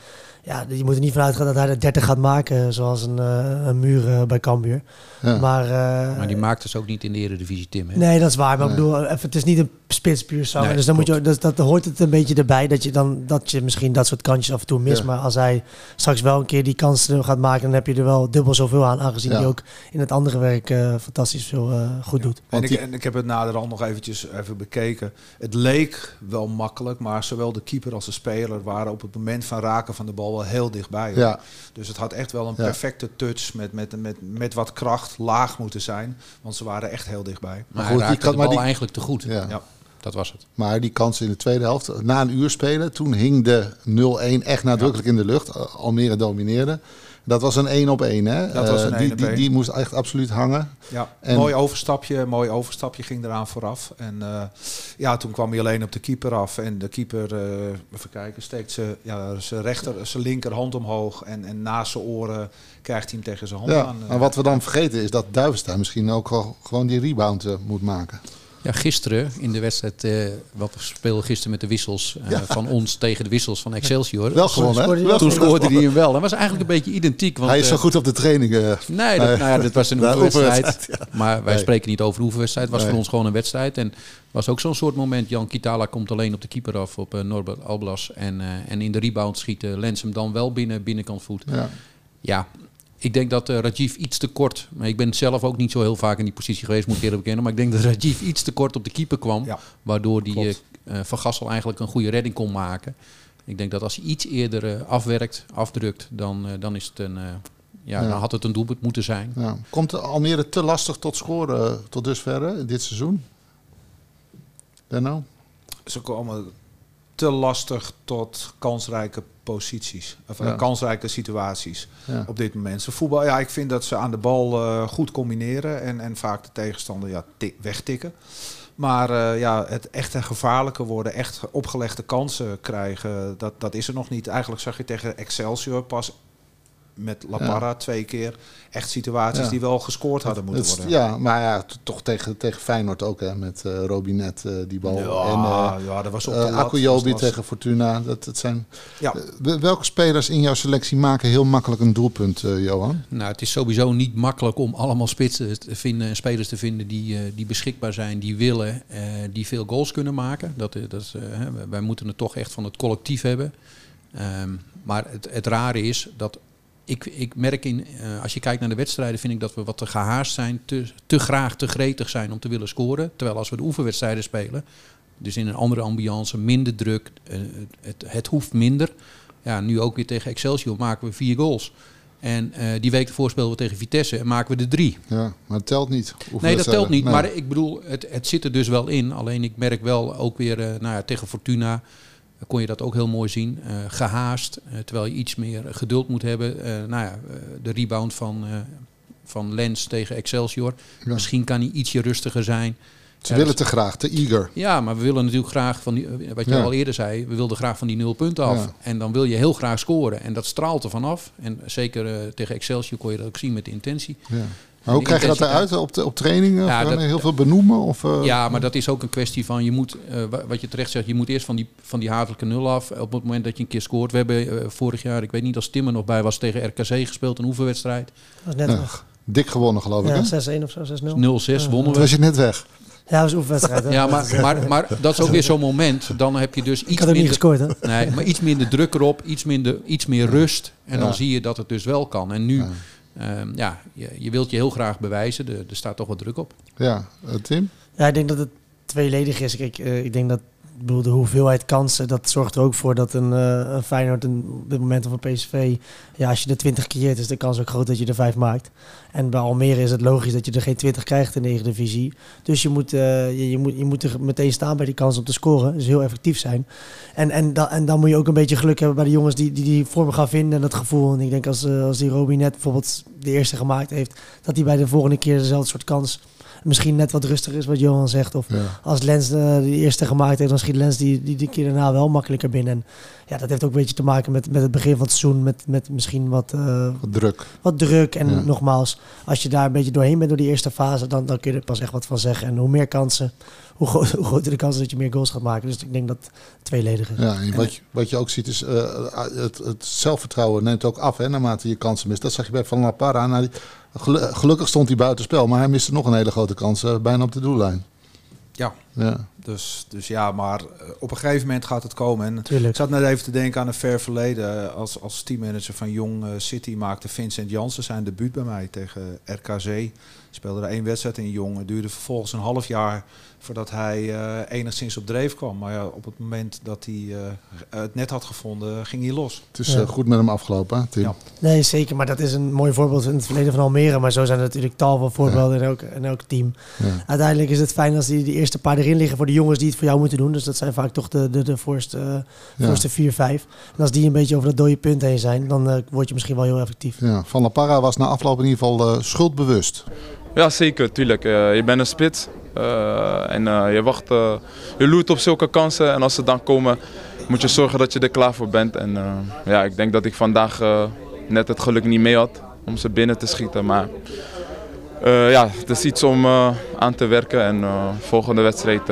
ja, je moet er niet vanuit gaan dat hij de 30 gaat maken, zoals een, uh, een muur uh, bij Cambuur. Ja. Maar, uh, maar die maakt dus ook niet in de Eredivisie, Tim. Hè? Nee, dat is waar. Maar nee. ik bedoel, even, het is niet een spits puur zang. Nee, dus dan moet je, dat, dat hoort het een beetje erbij dat je dan dat je misschien dat soort kantjes af en toe mist. Ja. Maar als hij straks wel een keer die kansen gaat maken, dan heb je er wel dubbel zoveel aan, aangezien hij ook in het andere werk fantastisch veel goed doet. En ik, en ik heb het naderhand nog eventjes even bekeken. Het leek wel makkelijk, maar zowel de keeper als de speler waren op het moment van raken van de bal wel heel dichtbij. Hoor. Ja. Dus het had echt wel een ja. perfecte touch met, met, met, met wat kracht laag moeten zijn. Want ze waren echt heel dichtbij. Maar, maar goed, die kan, de bal die, eigenlijk te goed. Ja. ja. Dat was het. Maar die kans in de tweede helft, na een uur spelen, toen hing de 0-1 echt nadrukkelijk in de lucht. Almere domineerde. Dat was een 1 op 1, hè? Dat was een uh, die, die, die, moest echt absoluut hangen. Ja, en mooi overstapje, mooi overstapje ging eraan vooraf. En uh, ja, toen kwam hij alleen op de keeper af. En de keeper, uh, even kijken, steekt ze, ja, zijn rechter, zijn linkerhand omhoog. En, en naast zijn oren krijgt hij hem tegen zijn hand ja, aan. En wat we dan vergeten is dat Duivenstein misschien ook wel gewoon die rebound moet maken. Ja, gisteren in de wedstrijd, uh, wat we speelden gisteren met de wissels uh, ja. van ons tegen de wissels van Excelsior. Wel gewoon, hè? Toen scoorde hij hem wel. Dat was eigenlijk een beetje identiek. Want, hij is zo goed op de trainingen. Nee, dat, nou ja, dat was een [LAUGHS] oefenwedstrijd. Ja. Maar wij nee. spreken niet over de oefenwedstrijd. Het was nee. voor ons gewoon een wedstrijd. En was ook zo'n soort moment. Jan Kitala komt alleen op de keeper af op uh, Norbert Alblas. En, en in de rebound schiet Lens hem dan wel binnen, binnenkant voet. Ja. ja, ik denk dat uh, Rajiv iets te kort, maar ik ben zelf ook niet zo heel vaak in die positie geweest, moet ik eerlijk bekennen. Maar ik denk dat Rajiv iets te kort op de keeper kwam, ja, waardoor die uh, Van Gassel eigenlijk een goede redding kon maken. Ik denk dat als hij iets eerder uh, afwerkt, afdrukt, dan, dan is het een, ja, ja, dan had het een doelpunt moeten zijn. Ja. Komt Almere te lastig tot scoren tot dusver dit seizoen? Benno? Ze komen te lastig tot kansrijke posities. Of ja. kansrijke situaties ja. op dit moment. Ze voetbal, ja, ik vind dat ze aan de bal uh, goed combineren en, en vaak de tegenstander ja, tik, wegtikken. Maar uh, ja, het echt gevaarlijke worden, echt opgelegde kansen krijgen, dat, dat is er nog niet. Eigenlijk zag je tegen Excelsior pas met La Parra ja. twee keer echt situaties ja. die wel gescoord hadden moeten het, worden. Ja, maar ja, toch tegen, tegen Feyenoord ook hè, met uh, Robinet uh, die bal. Ja, en uh, ja, dat was op de uh, Akuyobi tegen Fortuna. Dat, dat zijn, ja. welke spelers in jouw selectie maken heel makkelijk een doelpunt, Johan? Nou, het is sowieso niet makkelijk om allemaal spitsen te vinden, spelers te vinden die, die beschikbaar zijn, die willen, die veel goals kunnen maken. Dat, dat, wij moeten het toch echt van het collectief hebben. Um, maar het, het rare is dat ik, ik merk in, uh, als je kijkt naar de wedstrijden, vind ik dat we wat te gehaast zijn, te, te graag, te gretig zijn om te willen scoren. Terwijl als we de oefenwedstrijden spelen, dus in een andere ambiance, minder druk, uh, het, het hoeft minder. Ja, nu ook weer tegen Excelsior maken we vier goals. En uh, die week ervoor spelen we tegen Vitesse en maken we er drie. Ja, maar het telt niet. Nee, dat telt niet. Nee. Maar ik bedoel, het, het zit er dus wel in. Alleen ik merk wel ook weer nou ja, tegen Fortuna kon je dat ook heel mooi zien. Uh, gehaast, uh, terwijl je iets meer geduld moet hebben. Uh, nou ja, de rebound van, van Lens tegen Excelsior. Ja. Misschien kan hij ietsje rustiger zijn. Ze willen te graag, te eager. Ja, maar we willen natuurlijk graag van die, wat je ja. al eerder zei, we wilden graag van die nul punten af. Ja. En dan wil je heel graag scoren. En dat straalt er vanaf. En zeker tegen Excelsior kon je dat ook zien met de intentie. Maar hoe krijg je dat eruit op, de, op trainingen? Ja, of dat- heel veel benoemen? Of, eh, Ja, maar dat is ook een kwestie van, je moet, eh, wa- wat je terecht zegt, je moet eerst van die, van die hatelijke nul af op het moment dat je een keer scoort. We hebben eh, vorig jaar, ik weet niet als Tim er nog bij was, tegen RKC gespeeld, een oefenwedstrijd. Dat is net nog. dik gewonnen geloof ik. Ja, hè? 6-1 of zo, 6-0. 0-6 wonnen Toen we. was je net weg. Ja, dat was een oefenwedstrijd. hè? Ja, maar, [LAUGHS] maar, maar dat is ook weer zo'n moment. Dan heb je dus Ik iets had ook niet minder, gescoord, hè? nee, maar iets minder druk erop, iets, minder, iets meer rust. En Ja. dan zie je dat het dus wel kan. En nu, Ja. Ehm, ja, je, je wilt je heel graag bewijzen. Er, er staat toch wat druk op. Ja, eh, Tim? Ja, ik denk dat het tweeledig is. Kijk, eh, ik denk dat ik bedoel, de hoeveelheid kansen, dat zorgt er ook voor dat een, eh een Feyenoord een, op dit moment of een PSV, ja, als je er 20 creëert, is de kans ook groot dat je er 5 maakt. En bij Almere is het logisch dat je er geen 20 krijgt in de Eredivisie. Dus je moet, eh, je, je, moet, je moet er meteen staan bij die kans om te scoren. Dus heel effectief zijn. En, en, da, en dan moet je ook een beetje geluk hebben bij de jongens die die, die vorm gaan vinden en dat gevoel. En ik denk als, eh, als die Roby net bijvoorbeeld de eerste gemaakt heeft, dat hij bij de volgende keer dezelfde soort kans misschien net wat rustiger is wat Johan zegt. Of Ja. als Lens eh, de eerste gemaakt heeft, dan schiet Lens die, die, die keer daarna wel makkelijker binnen. En ja, dat heeft ook een beetje te maken met, met het begin van het seizoen. Met, met misschien wat, eh, Wat druk. wat druk. En Ja. nogmaals, als je daar een beetje doorheen bent door die eerste fase, dan, dan kun je er pas echt wat van zeggen. En hoe meer kansen, hoe, gro [LAUGHS] hoe groter de kans dat je meer goals gaat maken. Dus ik denk dat het tweeledig is. Ja, en wat, je, wat je ook ziet is, eh, het, het zelfvertrouwen neemt ook af hè, naarmate je kansen mist. Dat zag je bij Van La Parra. Die- gelu- gelukkig stond hij buitenspel, maar hij miste nog een hele grote kans eh, bijna op de doellijn. Ja, Ja, dus, dus ja, maar eh, op een gegeven moment gaat het komen. En ik zat net even te denken aan een ver verleden. Als, als teammanager van Jong eh, City maakte Vincent Jansen zijn debuut bij mij tegen RKC. Speelde er één wedstrijd in Jong. Het duurde vervolgens een half jaar voordat hij eh, enigszins op dreef kwam. Maar ja, op het moment dat hij eh, het net had gevonden, ging hij los. het is Ja. eh, goed met hem afgelopen, hè, Tim. Ja. Nee, zeker. Maar dat is een mooi voorbeeld in het verleden van Almere. Maar zo zijn er natuurlijk tal van voorbeelden in, elk, in elk team. Ja. Uiteindelijk is het fijn als die, die eerste paar erin liggen voor de jongens die het voor jou moeten doen. Dus dat zijn vaak toch de, de, de voorste, Ja. voorste vier, vijf. En als die een beetje over dat dode punt heen zijn, dan word je misschien wel heel effectief. Ja, Van La Parra was na afloop in ieder geval eh, schuldbewust. Ja, zeker, tuurlijk. Eh, je bent een spits eh, en eh, je wacht, je loert op zulke kansen en als ze dan komen moet je zorgen dat je er klaar voor bent. En ja, ik denk dat ik vandaag net het geluk niet mee had om ze binnen te schieten, maar ja, het is iets om aan te werken en volgende wedstrijd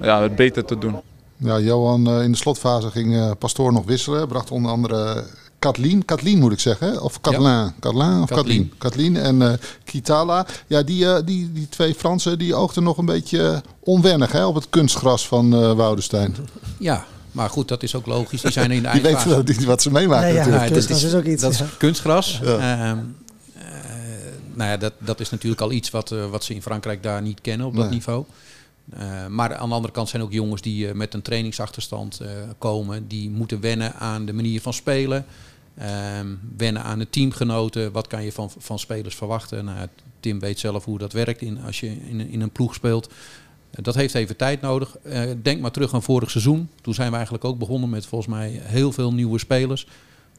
ja, het beter te doen. Ja, Johan, in de slotfase ging Pastoor nog wisselen. Bracht onder andere Kathleen, Kathleen moet ik zeggen, of Kathleen, Kathleen of Kathleen, Kathleen. En eh Kitala. Ja, die, eh, die, die twee Fransen die oogden nog een beetje onwennig hè, op het kunstgras van eh Woudestein. Ja, maar goed, dat is ook logisch. Die zijn in de [LAUGHS] Die weten wel niet wat ze meemaken Nee, ja. natuurlijk. Ja, dat is ook iets, Dat is ja. kunstgras. Ja. Ehm, eh, nou ja, dat, dat is natuurlijk al iets wat, eh, wat ze in Frankrijk daar niet kennen op dat Nee. niveau. Eh, maar aan de andere kant zijn ook jongens die met een trainingsachterstand eh, komen. Die moeten wennen aan de manier van spelen. Ehm, wennen aan de teamgenoten. Wat kan je van, van spelers verwachten? Nou, Tim weet zelf hoe dat werkt in, als je in, in een ploeg speelt. Eh, Dat heeft even tijd nodig. Eh, denk maar terug aan vorig seizoen. Toen zijn we eigenlijk ook begonnen met volgens mij heel veel nieuwe spelers.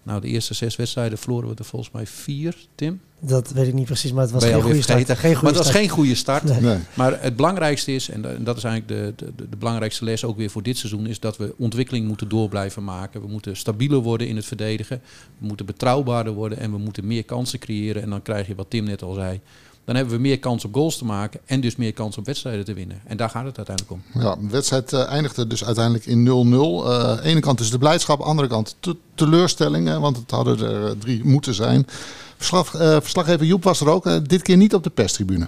Nou, de eerste zes wedstrijden verloren we er volgens mij vier, Tim. Dat weet ik niet precies, maar het was geen goede start. Geen goede maar het was start. geen goede start. Nee. Nee. Maar het belangrijkste is, en dat is eigenlijk de, de, de belangrijkste les ook weer voor dit seizoen, is dat we ontwikkeling moeten door blijven maken. We moeten stabieler worden in het verdedigen. We moeten betrouwbaarder worden en we moeten meer kansen creëren. En dan krijg je wat Tim net al zei. Dan hebben we meer kans op goals te maken en dus meer kans op wedstrijden te winnen. En daar gaat het uiteindelijk om. Ja, de wedstrijd eh, eindigde dus uiteindelijk in 0-0. Eh ene kant is de blijdschap, andere kant te- teleurstelling. want het hadden er eh, drie moeten zijn. Verslag, eh, verslaggever Joep was er ook. dit keer niet op de perstribune.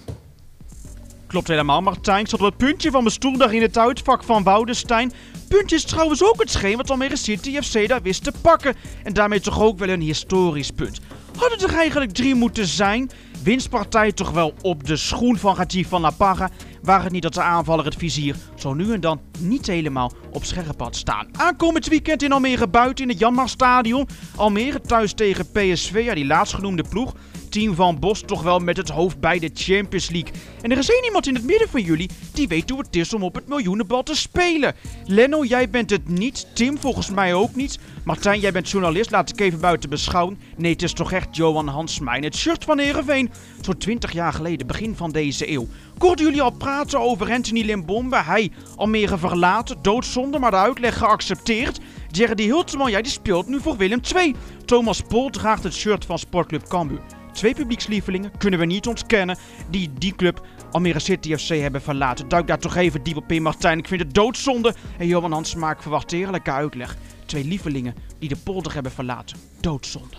Klopt helemaal, Martijn. Ik zat op het puntje van mijn stoel daar in het uitvak van Woudenstein. Puntje is trouwens ook hetgeen wat Almere City FC daar wist te pakken. En daarmee toch ook wel een historisch punt. Hadden er eigenlijk drie moeten zijn? Winstpartij toch wel op de schoen van Gatief van La Parra. Waar het niet dat de aanvaller het vizier zo nu en dan niet helemaal op scherp had staan. Aankomend weekend in Almere buiten in het Janmarstadion. Almere thuis tegen PSV, ja die laatstgenoemde ploeg. Team van Bos toch wel met het hoofd bij de Champions League. En er is één iemand in het midden van jullie die weet hoe het is om op het miljoenenbal te spelen. Lenno, jij bent het niet. Tim volgens mij ook niet. Martijn, jij bent journalist. Laat ik even buiten beschouwen. Nee, het is toch echt Johan Hansma in het shirt van Heerenveen. Zo'n 20 jaar geleden, begin van deze eeuw. Korten jullie al praten over Anthony Limbombe? Hij Almere verlaten, doodzonde, maar de uitleg geaccepteerd. Jerry Hulteman, jij die speelt nu voor Willem II. Thomas Pol draagt het shirt van Sportclub Cambuur. Twee publiekslievelingen, kunnen we niet ontkennen, die die club Almere City FC hebben verlaten. Duik daar toch even diep op in, Martijn. Ik vind het doodzonde. En Johan Hansma, ik verwacht eerlijke uitleg. Twee lievelingen die de polder hebben verlaten. Doodzonde.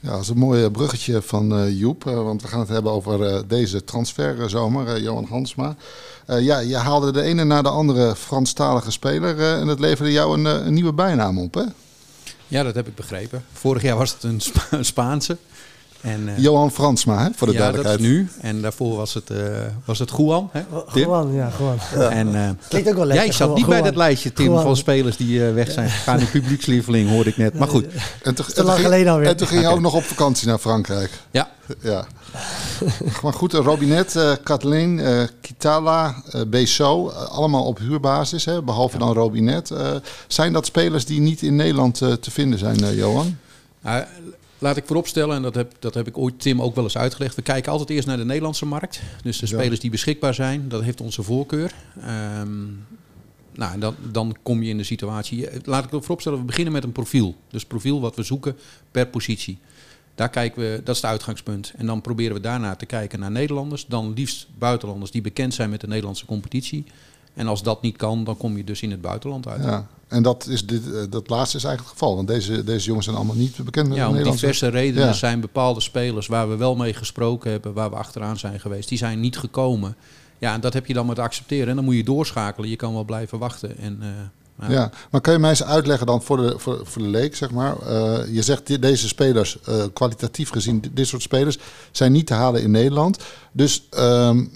Ja, dat is een mooi bruggetje van uh, Joep. Uh, want we gaan het hebben over uh, deze transferzomer, Johan Hansma. ja, je haalde de ene na de andere Franstalige speler. en het leverde jou een, een, nieuwe bijnaam op, hè? Ja, dat heb ik begrepen. Vorig jaar was het een, Spa [LAUGHS] een Spaanse. En, uh, Johan Fransma, hè, voor de ja, duidelijkheid. dat is nu. En daarvoor was het, uh, was het Juan. Hè, Juan, ja, Juan. Ja. En, uh, Klinkt ook wel lekker. Jij zat niet Juan. bij dat lijstje, Tim, Juan. van spelers die weg zijn gegaan in publiekslieveling, hoorde ik net. Maar goed. En toen, te lang geleden alweer. En toen ging je ook nog op vakantie naar Frankrijk. Ja. [LAUGHS] ja. maar goed, Robinet, uh, Kathleen, uh, Kitala, uh, Beso, allemaal op huurbasis, hè, behalve ja. dan Robinet. zijn dat spelers die niet in Nederland te vinden zijn, Johan? Laat ik vooropstellen, en dat heb, dat heb ik ooit Tim ook wel eens uitgelegd. We kijken altijd eerst naar de Nederlandse markt. Dus de spelers die beschikbaar zijn, dat heeft onze voorkeur. Um, nou, en dan, dan kom je in de situatie. Laat ik vooropstellen, we beginnen met een profiel. Dus profiel wat we zoeken per positie. Daar kijken we, dat is het uitgangspunt. En dan proberen we daarna te kijken naar Nederlanders. Dan liefst buitenlanders die bekend zijn met de Nederlandse competitie. En als dat niet kan, dan kom je dus in het buitenland uit. Ja. En dat, is dit, dat laatste is eigenlijk het geval. Want deze, deze jongens zijn allemaal niet bekend met ja, om diverse redenen ja. zijn bepaalde spelers waar we wel mee gesproken hebben, waar we achteraan zijn geweest, die zijn niet gekomen. Ja, en dat heb je dan maar te accepteren. En dan moet je doorschakelen. Je kan wel blijven wachten. En, uh, nou. Ja, maar kun je mij eens uitleggen dan voor de, voor, voor de leek, zeg maar. Uh, je zegt die, deze spelers, uh, kwalitatief gezien, dit soort spelers, zijn niet te halen in Nederland. Dus... Um,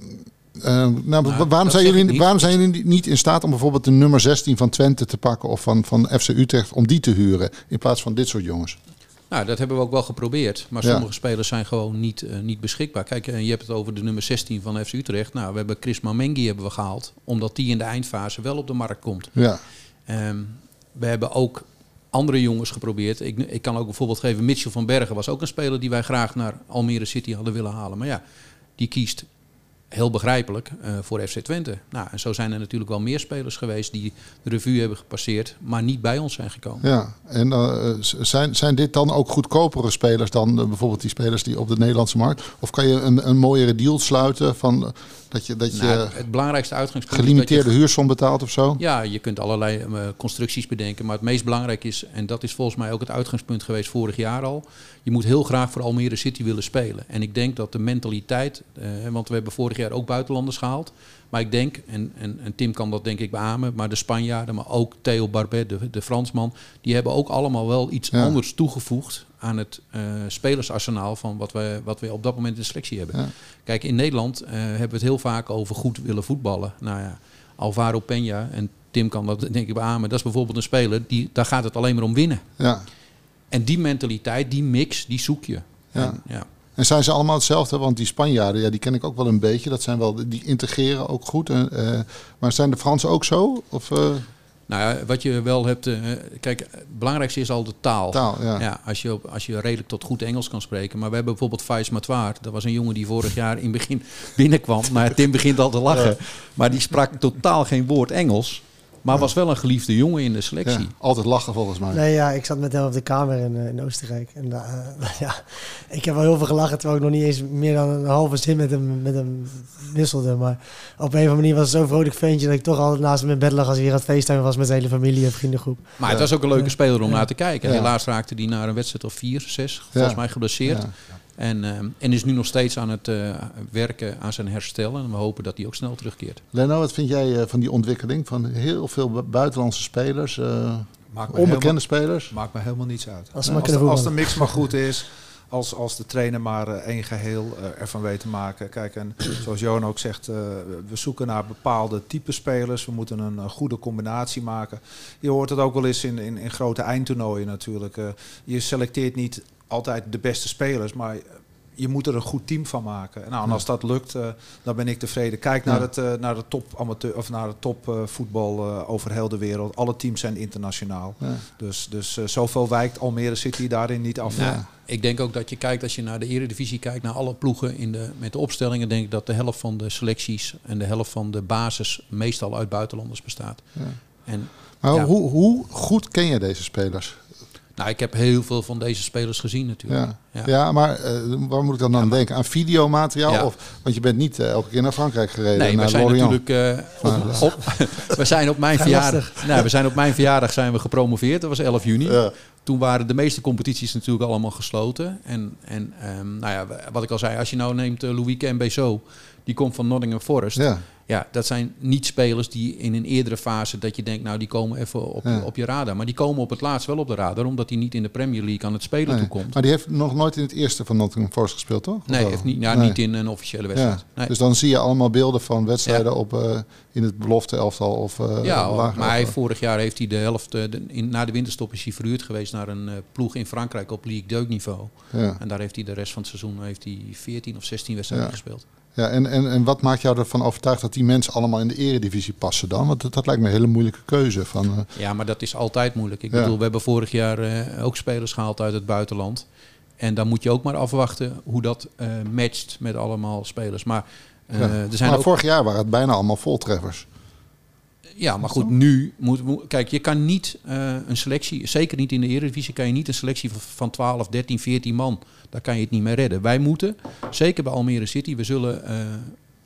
uh, nou, nou, waarom, zijn jullie, waarom zijn jullie niet in staat om bijvoorbeeld de nummer 16 van Twente te pakken of van, van FC Utrecht, om die te huren in plaats van dit soort jongens? Nou, dat hebben we ook wel geprobeerd. Maar sommige ja. spelers zijn gewoon niet, uh, niet beschikbaar. Kijk, uh, je hebt het over de nummer 16 van FC Utrecht. Nou, we hebben Chris Mamengi hebben we gehaald, omdat die in de eindfase wel op de markt komt. Ja. Um, we hebben ook andere jongens geprobeerd. Ik, ik kan ook bijvoorbeeld geven, Mitchell van Bergen was ook een speler die wij graag naar Almere City hadden willen halen. Maar ja, die kiest heel begrijpelijk uh, voor FC Twente. Nou, en zo zijn er natuurlijk wel meer spelers geweest die de revue hebben gepasseerd, maar niet bij ons zijn gekomen. Ja, en uh, zijn, zijn dit dan ook goedkopere spelers dan uh, bijvoorbeeld die spelers die op de Nederlandse markt? Of kan je een, een mooiere deal sluiten van dat je, dat je nou, het belangrijkste uitgangspunt gelimiteerde is je, huursom betaalt of zo? Ja, je kunt allerlei constructies bedenken, maar het meest belangrijk is, en dat is volgens mij ook het uitgangspunt geweest vorig jaar al, je moet heel graag voor Almere City willen spelen. En ik denk dat de mentaliteit, want we hebben vorig jaar ook buitenlanders gehaald. Maar ik denk, en, en, en Tim kan dat denk ik beamen, maar de Spanjaarden, maar ook Theo Barbet, de, de Fransman, die hebben ook allemaal wel iets ja. anders toegevoegd aan het uh, spelersarsenaal van wat we, wat we op dat moment in de selectie hebben. Ja. Kijk, in Nederland uh, hebben we het heel vaak over goed willen voetballen. Nou ja, Alvaro Peña, en Tim kan dat denk ik beamen, dat is bijvoorbeeld een speler, die, daar gaat het alleen maar om winnen. Ja. En die mentaliteit, die mix, die zoek je. Ja. En, ja. En zijn ze allemaal hetzelfde? Want die Spanjaarden, ja, die ken ik ook wel een beetje. Dat zijn wel, die integreren ook goed. En, uh, maar zijn de Fransen ook zo? Of, uh... Nou ja, wat je wel hebt. Uh, kijk, het belangrijkste is al de taal. taal ja. Ja, als, je op, als je redelijk tot goed Engels kan spreken. Maar we hebben bijvoorbeeld Faiz Matoir. Dat was een jongen die vorig jaar in het begin [LAUGHS] binnenkwam. Nou, Tim begint al te lachen. Ja. Maar die sprak totaal geen woord Engels. Maar was wel een geliefde jongen in de selectie. Ja, altijd lachen volgens mij. Nee, ja, ik zat met hem op de kamer in, uh, in Oostenrijk. En uh, [LAUGHS] ja, ik heb wel heel veel gelachen, terwijl ik nog niet eens meer dan een halve zin met hem, met hem wisselde. Maar op een of andere manier was het zo'n vrolijk ventje dat ik toch altijd naast hem in bed lag als hij hier aan het feestuin was met zijn hele familie en vriendengroep. Maar ja. het was ook een leuke speler om naar te kijken. Helaas raakte hij naar een wedstrijd of vier, zes, volgens mij geblesseerd. En, uh, en is nu nog steeds aan het uh, werken aan zijn herstel. En we hopen dat hij ook snel terugkeert. Leno, wat vind jij uh, van die ontwikkeling van heel veel buitenlandse spelers? Maakt onbekende helemaal, spelers? Maakt me helemaal niets uit. Als, als, de, als de mix maar goed is. Als, als de trainer maar één geheel ervan weet te maken. Kijk, en [CLEARS THROAT] zoals Johan ook zegt, we zoeken naar bepaalde type spelers. We moeten een goede combinatie maken. Je hoort het ook wel eens in, in, in grote eindtoernooien natuurlijk. je selecteert niet altijd de beste spelers, maar je moet er een goed team van maken. Nou, en als dat lukt, uh, dan ben ik tevreden. Kijk naar, ja. het, uh, naar de top amateur of naar de top uh, voetbal over heel de wereld. Alle teams zijn internationaal. Ja. Dus, dus zoveel wijkt Almere City daarin niet af. Ja. Ik denk ook dat je kijkt, als je naar de Eredivisie kijkt, naar alle ploegen in de, met de opstellingen, denk ik dat de helft van de selecties en de helft van de basis meestal uit buitenlanders bestaat. En, maar hoe, hoe goed ken je deze spelers? Nou, ik heb heel veel van deze spelers gezien natuurlijk. Ja, ja. maar uh, waar moet ik dan aan denken? Aan videomateriaal? Ja. Of, want je bent niet uh, elke keer naar Frankrijk gereden. Nee, naar we zijn Lorient. natuurlijk uh, op, op, [LAUGHS] we zijn op mijn verjaardag. [LAUGHS] Nou, we zijn op mijn verjaardag zijn we gepromoveerd. Dat was 11 juni. Ja. Toen waren de meeste competities natuurlijk allemaal gesloten. En, en um, nou ja, wat ik al zei, als je nou neemt uh, Louis Cambezo, die komt van Nottingham Forest. Ja. Ja, dat zijn niet spelers die in een eerdere fase dat je denkt, nou die komen even op, Ja. op je radar. Maar die komen op het laatst wel op de radar, omdat hij niet in de Premier League aan het spelen Nee. toekomt. Maar die heeft nog nooit in het eerste van Nottingham Forest gespeeld, toch? Nee, heeft niet, ja, Nee. niet in een officiële wedstrijd. Ja. Nee. Dus dan zie je allemaal beelden van wedstrijden op, eh, in het belofte elftal of uh, Ja, lager. maar hij, vorig jaar heeft hij de helft, eh, de, in, na de winterstop is hij verhuurd geweest naar een ploeg in Frankrijk op League 2 niveau. ja. En daar heeft hij de rest van het seizoen heeft hij 14 of 16 wedstrijden gespeeld. Ja, en, en, en wat maakt jou ervan overtuigd dat die mensen allemaal in de eredivisie passen dan? Want dat, dat lijkt me een hele moeilijke keuze. Van, eh, Ja, maar dat is altijd moeilijk. Ik Ja. bedoel, we hebben vorig jaar eh, ook spelers gehaald uit het buitenland. En dan moet je ook maar afwachten hoe dat eh, matcht met allemaal spelers. Maar, eh, ja. er zijn maar ook, vorig jaar waren het bijna allemaal voltreffers. ja, maar goed, nu moet, kijk, je kan niet eh, een selectie, zeker niet in de Eredivisie, kan je niet een selectie van, van 12, 13, 14 man. Daar kan je het niet meer redden. Wij moeten, zeker bij Almere City, we zullen eh,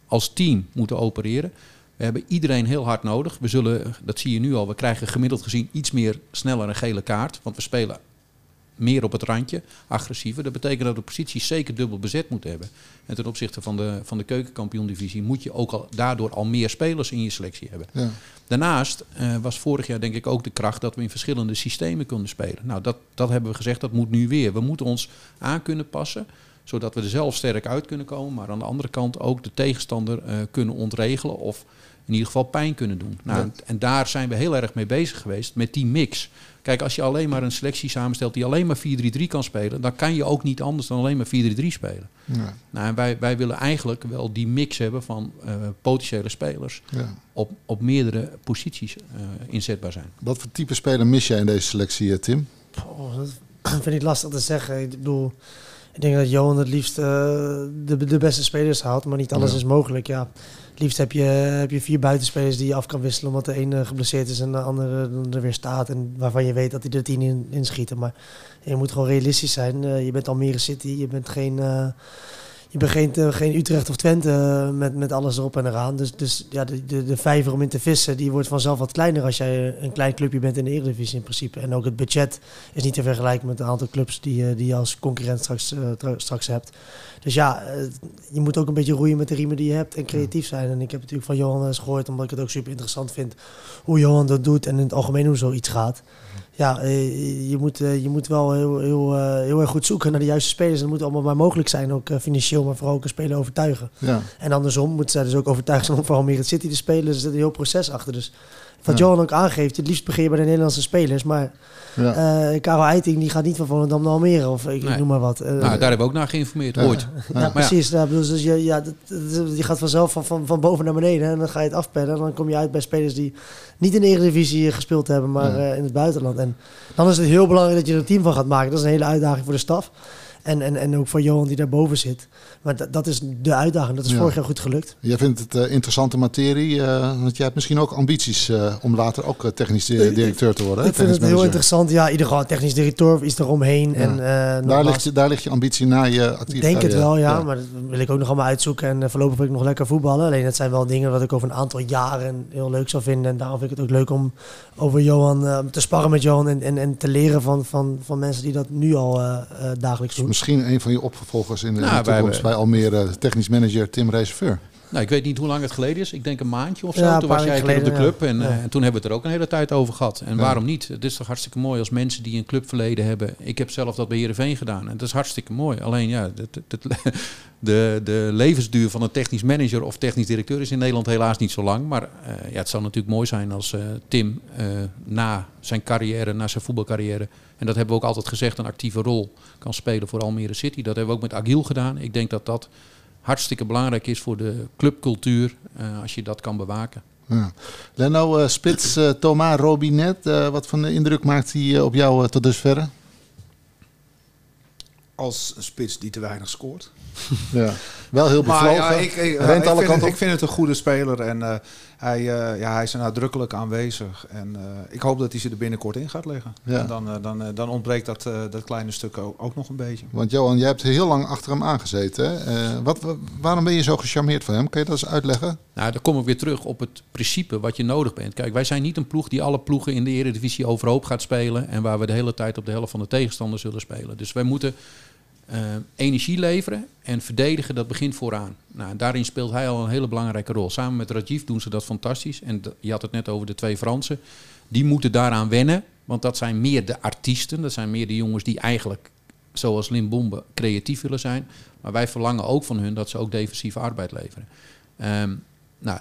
als team moeten opereren. We hebben iedereen heel hard nodig. We zullen, dat zie je nu al, we krijgen gemiddeld gezien iets meer sneller een gele kaart. Want we spelen meer op het randje, agressiever. Dat betekent dat de posities zeker dubbel bezet moeten hebben. En ten opzichte van de, van de keukenkampioen-divisie moet je ook al, daardoor al meer spelers in je selectie hebben. Ja. Daarnaast eh, was vorig jaar denk ik ook de kracht dat we in verschillende systemen konden spelen. Nou, dat, dat hebben we gezegd, dat moet nu weer. We moeten ons aan kunnen passen, zodat we er zelf sterk uit kunnen komen. Maar aan de andere kant ook de tegenstander eh, kunnen ontregelen of in ieder geval pijn kunnen doen. Nou, Ja. en, en daar zijn we heel erg mee bezig geweest met die mix. Kijk, als je alleen maar een selectie samenstelt die alleen maar 4-3-3 kan spelen, dan kan je ook niet anders dan alleen maar 4-3-3 spelen. Ja. Nou, en wij, wij willen eigenlijk wel die mix hebben van eh, potentiële spelers Ja. op, op meerdere posities eh, inzetbaar zijn. Wat voor type speler mis jij in deze selectie, eh, Tim? Oh, dat [CLEARS THROAT] vind ik lastig te zeggen. Ik bedoel, ik denk dat Johan het liefst de, de beste spelers haalt, maar niet alles Ja. is mogelijk. Ja. Liefst heb je, heb je vier buitenspelers die je af kan wisselen, omdat de ene geblesseerd is en de andere er weer staat. En waarvan je weet dat hij er tien in, inschieten. Maar je moet gewoon realistisch zijn. Eh, je bent Almere City, je bent geen... je geen, eh, geen Utrecht of Twente eh, met, met alles erop en eraan. Dus, dus ja, de, de, de vijver om in te vissen, die wordt vanzelf wat kleiner als jij een klein clubje bent in de Eredivisie in principe. En ook het budget is niet te vergelijken met een aantal clubs die, eh, die je als concurrent straks, tra- straks hebt. Dus ja, je moet ook een beetje roeien met de riemen die je hebt en creatief zijn. En ik heb natuurlijk van Johan eens gehoord, omdat ik het ook super interessant vind, hoe Johan dat doet en in het algemeen hoe zoiets gaat. Ja, eh, je moet, eh, je moet wel heel, heel, eh, heel erg goed zoeken naar de juiste spelers. En dat moet allemaal maar mogelijk zijn, ook financieel, maar vooral ook een speler overtuigen. Ja. En andersom moeten zij dus ook overtuigd zijn om voor Almere City te spelen. Er zit een heel proces achter. Dus wat Ja. Johan ook aangeeft, het liefst begin je bij de Nederlandse spelers. Maar Ja. eh Karel Eiting die gaat niet van Volendam naar Almere of ik, Nee. noem maar wat. Nou, daar hebben we ook naar geïnformeerd, Ja. ooit. ja, Maar ja. precies. Dus je, ja, dat, dat- je gaat vanzelf van, van, van boven naar beneden en dan ga je het afpellen. En dan kom je uit bij spelers die niet in de Eredivisie eh, gespeeld hebben, maar Ja. eh, in het buitenland. En dan is het heel belangrijk dat je er een team van gaat maken. Dat is een hele uitdaging voor de staf. En, en, en ook voor Johan die daarboven zit. Maar dat, dat is de uitdaging. Dat is Ja. vorig jaar goed gelukt. Jij vindt het eh, interessante materie, eh, want jij hebt misschien ook ambities eh, om later ook technisch di- directeur te worden. hè? Ik vind het heel interessant. Ja, ieder geval technisch directeur of iets eromheen. Ja. En, Daar ligt, je, daar ligt je ambitie na je ik actieve denk het wel, ja, Maar dat wil ik ook nog allemaal uitzoeken. En voorlopig wil ik nog lekker voetballen. Alleen dat zijn wel dingen wat ik over een aantal jaren heel leuk zou vinden. En daarom vind ik het ook leuk om over Johan te sparren met Johan. En, en, en te leren van, van, van mensen die dat nu al dagelijks doen. Misschien een van je opvolgers in de, in Nou, de toekomst bij Almere, technisch manager Tim Reserveur. Nou, ik weet niet hoe lang het geleden is. Ik denk een maandje of zo. Ja, toen was jij keer op de geleden, club. En, ja. eh, Ja. en toen hebben we het er ook een hele tijd over gehad. En Ja. waarom niet? Het is toch hartstikke mooi als mensen die een clubverleden hebben. Ik heb zelf dat bij Heerenveen gedaan. En dat is hartstikke mooi. Alleen ja, het- het- het- [LAUGHS] de, de levensduur van een technisch manager of technisch directeur is in Nederland helaas niet zo lang. Maar eh, ja, het zou natuurlijk mooi zijn als eh, Tim eh, na zijn carrière, na zijn voetbalcarrière... en dat hebben we ook altijd gezegd, een actieve rol kan spelen voor Almere City. Dat hebben we ook met Agiel gedaan. Ik denk dat dat hartstikke belangrijk is voor de clubcultuur eh, als je dat kan bewaken. Ja. Leno, eh, spits eh, Thomas Robinet, eh, wat voor indruk maakt hij op jou tot dusverre? Als een spits die te weinig scoort. Ja. Wel heel Maar bevlogen, ja, ik, ik, rent ik alle vind, het, ik vind het een goede speler. En eh, hij, uh, ja, hij is er nadrukkelijk aanwezig. En ik hoop dat hij ze er binnenkort in gaat leggen. Ja. En dan, dan, dan ontbreekt dat, dat kleine stuk ook, ook, nog een beetje. Want Johan, jij hebt heel lang achter hem aangezeten. Hè? Wat, waarom ben je zo gecharmeerd van hem? Kun je dat eens uitleggen? Nou, dan kom ik weer terug op het principe wat je nodig bent. Kijk, wij zijn niet een ploeg die alle ploegen in de Eredivisie overhoop gaat spelen. En waar we de hele tijd op de helft van de tegenstander zullen spelen. Dus wij moeten uh, energie leveren en verdedigen, dat begint vooraan. Nou, daarin speelt hij al een hele belangrijke rol. Samen met Rajiv doen ze dat fantastisch. En je had het net over de twee Fransen. Die moeten daaraan wennen, want dat zijn meer de artiesten. Dat zijn meer de jongens die eigenlijk, zoals Limbombe, creatief willen zijn. Maar wij verlangen ook van hun dat ze ook defensieve arbeid leveren. Um, nou,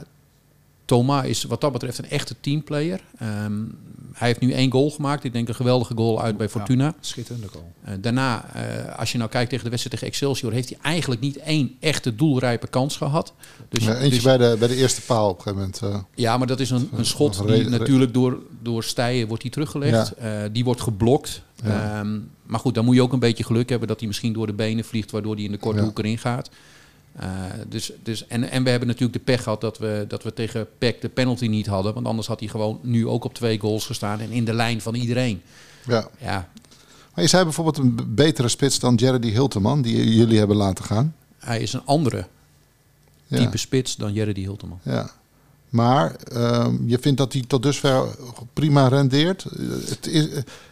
Thomas is wat dat betreft een echte teamplayer. Um, hij heeft nu één goal gemaakt. Ik denk een geweldige goal uit bij Fortuna. Ja, schitterende goal. Uh, daarna, uh, als je nou kijkt tegen de wedstrijd tegen Excelsior... heeft hij eigenlijk niet één echte doelrijpe kans gehad. Dus, ja, eentje dus, bij, de, bij de eerste paal op een gegeven moment. Uh, ja, maar dat is een, een schot die natuurlijk door, door Stijen wordt die teruggelegd. Ja. die wordt geblokt. Ja. Um, maar goed, dan moet je ook een beetje geluk hebben... dat hij misschien door de benen vliegt... waardoor hij in de korte hoek erin gaat. Uh, dus, dus, en, en we hebben natuurlijk de pech gehad dat we, dat we tegen Peck de penalty niet hadden. Want anders had hij gewoon nu ook op twee goals gestaan en in de lijn van iedereen. Ja. ja. Maar is hij bijvoorbeeld een betere spits dan Jerry Hilteman, die jullie hebben laten gaan? Hij is een andere type spits dan Jerry Hilteman. Ja. Maar uh, je vindt dat hij tot dusver prima rendeert. Is,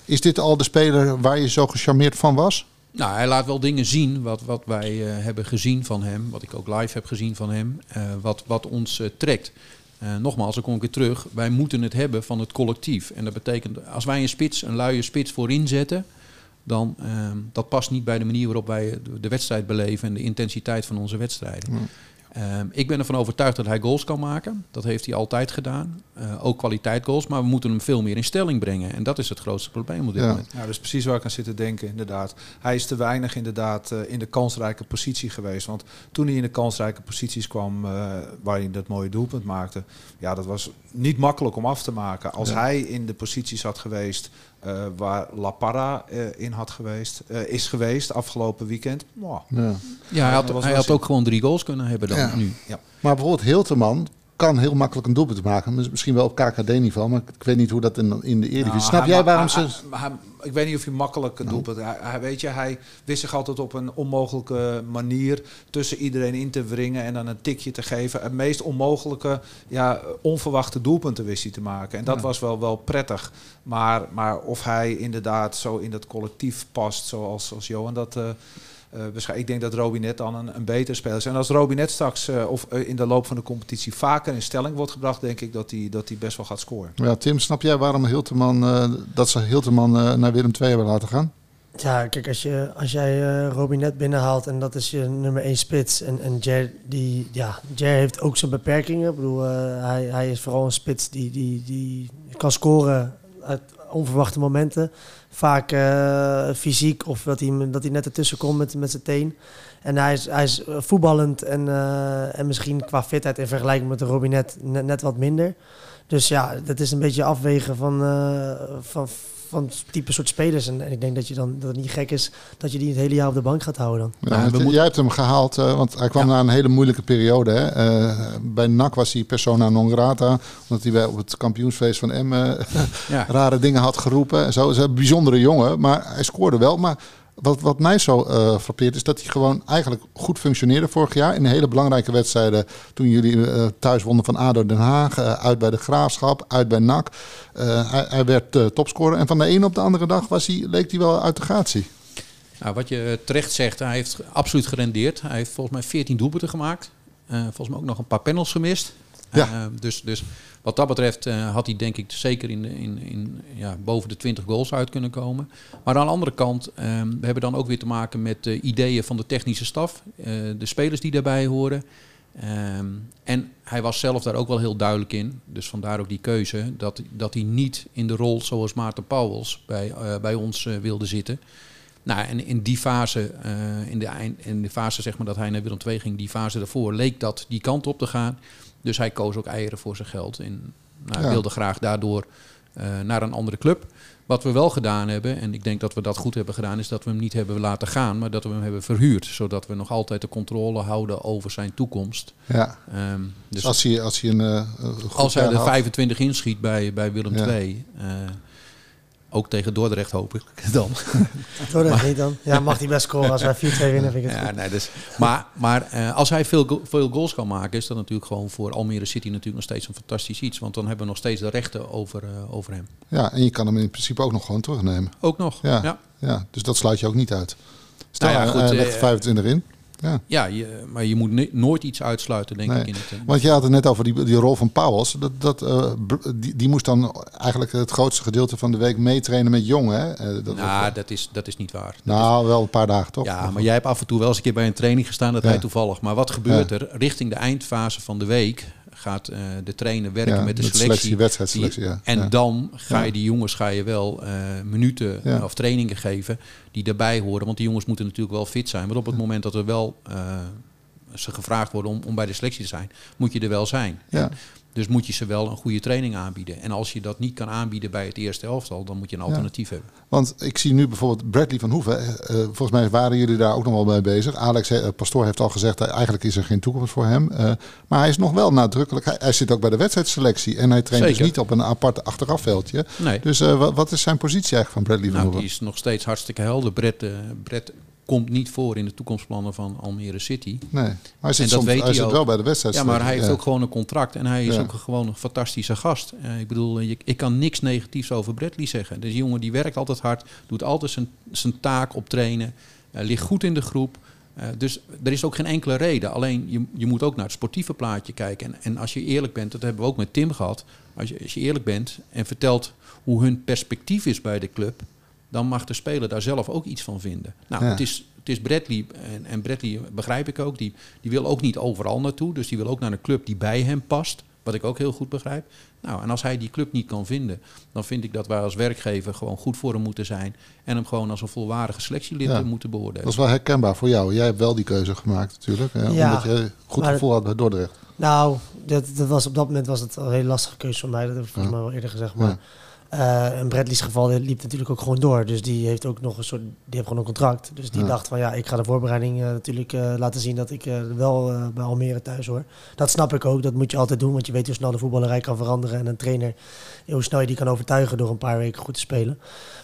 is dit al de speler waar je zo gecharmeerd van was? Nou, hij laat wel dingen zien wat, wat wij uh, hebben gezien van hem. Wat ik ook live heb gezien van hem. Uh, wat, wat ons uh, trekt. nogmaals, dan kom ik weer terug. Wij moeten het hebben van het collectief. En dat betekent, als wij een spits, een luie spits voorin zetten... dan ehm, dat past niet bij de manier waarop wij de wedstrijd beleven... en de intensiteit van onze wedstrijden. Um, ik ben ervan overtuigd dat hij goals kan maken. Dat heeft hij altijd gedaan. Uh, ook kwaliteit goals. Maar we moeten hem veel meer in stelling brengen. En dat is het grootste probleem op dit ja. moment. Ja, dat is precies waar ik aan zit te denken, inderdaad. Hij is te weinig inderdaad uh, in de kansrijke positie geweest. Want toen hij in de kansrijke posities kwam, uh, waar hij dat mooie doelpunt maakte... ja, dat was niet makkelijk om af te maken. Als ja. hij in de posities had geweest uh, waar La Parra uh, in had geweest, uh, is geweest afgelopen weekend. Wow. Ja, ja hij had, hij had ook gewoon drie goals kunnen hebben dan ja. nu. Ja. Maar bijvoorbeeld Hilteman kan heel makkelijk een doelpunt maken. Misschien wel op KKD-niveau, maar ik weet niet hoe dat in, in de Eredivisie... Nou, Snap jij waarom hij, ze... Hij, ik weet niet of hij makkelijk een doelpunt... Hij, hij, weet je, hij wist zich altijd op een onmogelijke manier tussen iedereen in te wringen en dan een tikje te geven. Het meest onmogelijke, ja, onverwachte doelpunten wist hij te maken. En dat ja. was wel, wel prettig. Maar, maar of hij inderdaad zo in dat collectief past, zoals, zoals Johan dat... Uh, uh, ik denk dat Robinet dan een, een betere speler is. En als Robinet straks uh, of uh, in de loop van de competitie vaker in stelling wordt gebracht, denk ik dat hij dat hij best wel gaat scoren. Ja, Tim, snap jij waarom Hilterman, dat ze Hilterman naar Willem II hebben laten gaan? Ja, kijk, als, je, als jij uh, Robinet binnenhaalt en dat is je nummer 1 spits. En, en Jer, die, ja, Jer heeft ook zijn beperkingen. Ik bedoel, uh, hij, hij is vooral een spits die, die, die kan scoren uit onverwachte momenten. Vaak uh, fysiek of dat hij, dat hij net ertussen komt met, met zijn teen. En hij is, hij is voetballend en, uh, en misschien qua fitheid in vergelijking met de Robinet net, net wat minder. Dus ja, dat is een beetje afwegen van, van, van type soort spelers. En, en, ik denk dat, je dan, dat het niet gek is dat je die het hele jaar op de bank gaat houden dan. Ja, het, jij hebt hem gehaald, uh, want hij kwam ja. na een hele moeilijke periode. Hè? Uh, bij NAC was hij persona non grata, omdat hij bij op het kampioensfeest van Emmen ja. [LAUGHS] rare dingen had geroepen. En zo is een bijzondere jongen, maar hij scoorde wel. Maar wat, wat mij zo uh, frappeert is dat hij gewoon eigenlijk goed functioneerde vorig jaar. In hele belangrijke wedstrijden. Toen jullie uh, thuis wonnen van ADO Den Haag. Uh, uit bij de Graafschap. Uit bij NAC. Hij, hij, werd topscorer. En van de ene op de andere dag was hij, leek hij wel uit de gratie. Nou, wat je terecht zegt. Hij heeft absoluut gerendeerd. Hij heeft volgens mij 14 doelpunten gemaakt. volgens mij ook nog een paar panels gemist. Ja. dus, dus wat dat betreft uh, had hij denk ik zeker in, in, in, ja, boven de 20 goals uit kunnen komen. Maar aan de andere kant, um, we hebben dan ook weer te maken met uh, ideeën van de technische staf. Uh, de spelers die daarbij horen. Um, en hij was zelf daar ook wel heel duidelijk in. Dus vandaar ook die keuze. Dat, dat hij niet in de rol zoals Maarten Pauwels bij, bij ons wilde zitten. Nou, en in die fase, in, de eind, in de fase zeg maar, dat hij naar Willem ging, die fase daarvoor, leek dat die kant op te gaan. Dus hij koos ook eieren voor zijn geld. En nou, ja. wilde graag daardoor eh, naar een andere club. Wat we wel gedaan hebben, en ik denk dat we dat goed hebben gedaan, is dat we hem niet hebben laten gaan, maar dat we hem hebben verhuurd. Zodat we nog altijd de controle houden over zijn toekomst. Ja. Ehm, Dus dus als hij, als hij een, eh, als hij er had- 25 inschiet bij, bij Willem Ja. II, ook tegen Dordrecht hoop ik [LAUGHS] dan. Dordrecht niet dan. Ja, mag hij best scoren als wij 4-2 winnen, vind ik het [LAUGHS] Ja, goed. nee, dus, maar maar eh, als hij veel, go- veel goals kan maken, is dat natuurlijk gewoon voor Almere City natuurlijk nog steeds een fantastisch iets. Want dan hebben we nog steeds de rechten over, eh, over hem. Ja, en je kan hem in principe ook nog gewoon terugnemen. Ook nog. Ja. Ja, Ja, dus dat sluit je ook niet uit. Stel, Nou ja, goed, hij legt eh, 25 in. Ja. ja je, maar je moet nooit iets uitsluiten, denk Nee. ik. In het, eh, Want je had het net over die, die rol van Pauwels. Dat, dat, eh, die, die moest dan eigenlijk het grootste gedeelte van de week meetrainen met Jong. Hè? Eh, dat, nou, dat is, dat is niet waar. Dat nou, wel een paar dagen toch? ja, maar jij hebt af en toe wel eens een keer bij een training gestaan, dat Ja. hij toevallig. Maar wat gebeurt er? Richting de eindfase van de week gaat eh, de trainer werken Ja, met de selectie. selectie, wedstrijdselectie, ja. En Ja. dan ga je die jongens ga je wel eh, minuten eh, of trainingen geven die daarbij horen. Want die jongens moeten natuurlijk wel fit zijn. Maar op het moment dat er wel ze gevraagd worden om, om bij de selectie te zijn, moet je er wel zijn. Ja. Dus moet je ze wel een goede training aanbieden. En als je dat niet kan aanbieden bij het eerste elftal, dan moet je een alternatief hebben. Want ik zie nu bijvoorbeeld Bradley van Hoeven. eh, eh, volgens mij waren jullie daar ook nog wel mee bezig. Alex eh, Pastoor heeft al gezegd, eh, eigenlijk is er geen toekomst voor hem. Maar hij is nog wel nadrukkelijk. Hij, hij zit ook bij de wedstrijdselectie. En hij traint dus niet op een apart achterafveldje. Nee. Dus wat, wat is zijn positie eigenlijk van Bradley van Nou, Hoeven? die is nog steeds hartstikke helder. Brett, Brett komt niet voor in de toekomstplannen van Almere City. Nee, maar hij zit, En dat soms, weet hij hij zit ook. wel bij de wedstrijd. Ja, maar hij heeft Ja. ook gewoon een contract en hij is Ja. ook gewoon een fantastische gast. Eh, ik bedoel, je, ik kan niks negatiefs over Bradley zeggen. Dus jongen die werkt altijd hard, doet altijd zijn, zijn taak op trainen, eh, ligt goed in de groep. Eh, dus er is ook geen enkele reden. Alleen je, je moet ook naar het sportieve plaatje kijken. En, en als je eerlijk bent, dat hebben we ook met Tim gehad. Als je, als je eerlijk bent en vertelt hoe hun perspectief is bij de club, dan mag de speler daar zelf ook iets van vinden. Nou, Ja. het is het is Bradley, en, en Bradley begrijp ik ook, die, die wil ook niet overal naartoe. Dus die wil ook naar een club die bij hem past. Wat ik ook heel goed begrijp. Nou, en als hij die club niet kan vinden, dan vind ik dat wij als werkgever gewoon goed voor hem moeten zijn. En hem gewoon als een volwaardige selectielid Ja. moeten beoordelen. Dat is wel herkenbaar voor jou. Jij hebt wel die keuze gemaakt natuurlijk. Hè, Ja, omdat je goed gevoel had bij Dordrecht. Nou, dat, dat was, op dat moment was het een hele lastige keuze voor mij. Dat heb ik volgens mij wel eerder gezegd. Maar eh in Bradley's geval liep natuurlijk ook gewoon door. Dus die heeft ook nog een soort, die heeft gewoon een contract. Dus die Ja. dacht van ja, ik ga de voorbereiding eh, natuurlijk eh, laten zien dat ik wel bij Almere thuis hoor. Dat snap ik ook. Dat moet je altijd doen, want je weet hoe snel de voetballerij kan veranderen en een trainer hoe snel je die kan overtuigen door een paar weken goed te spelen.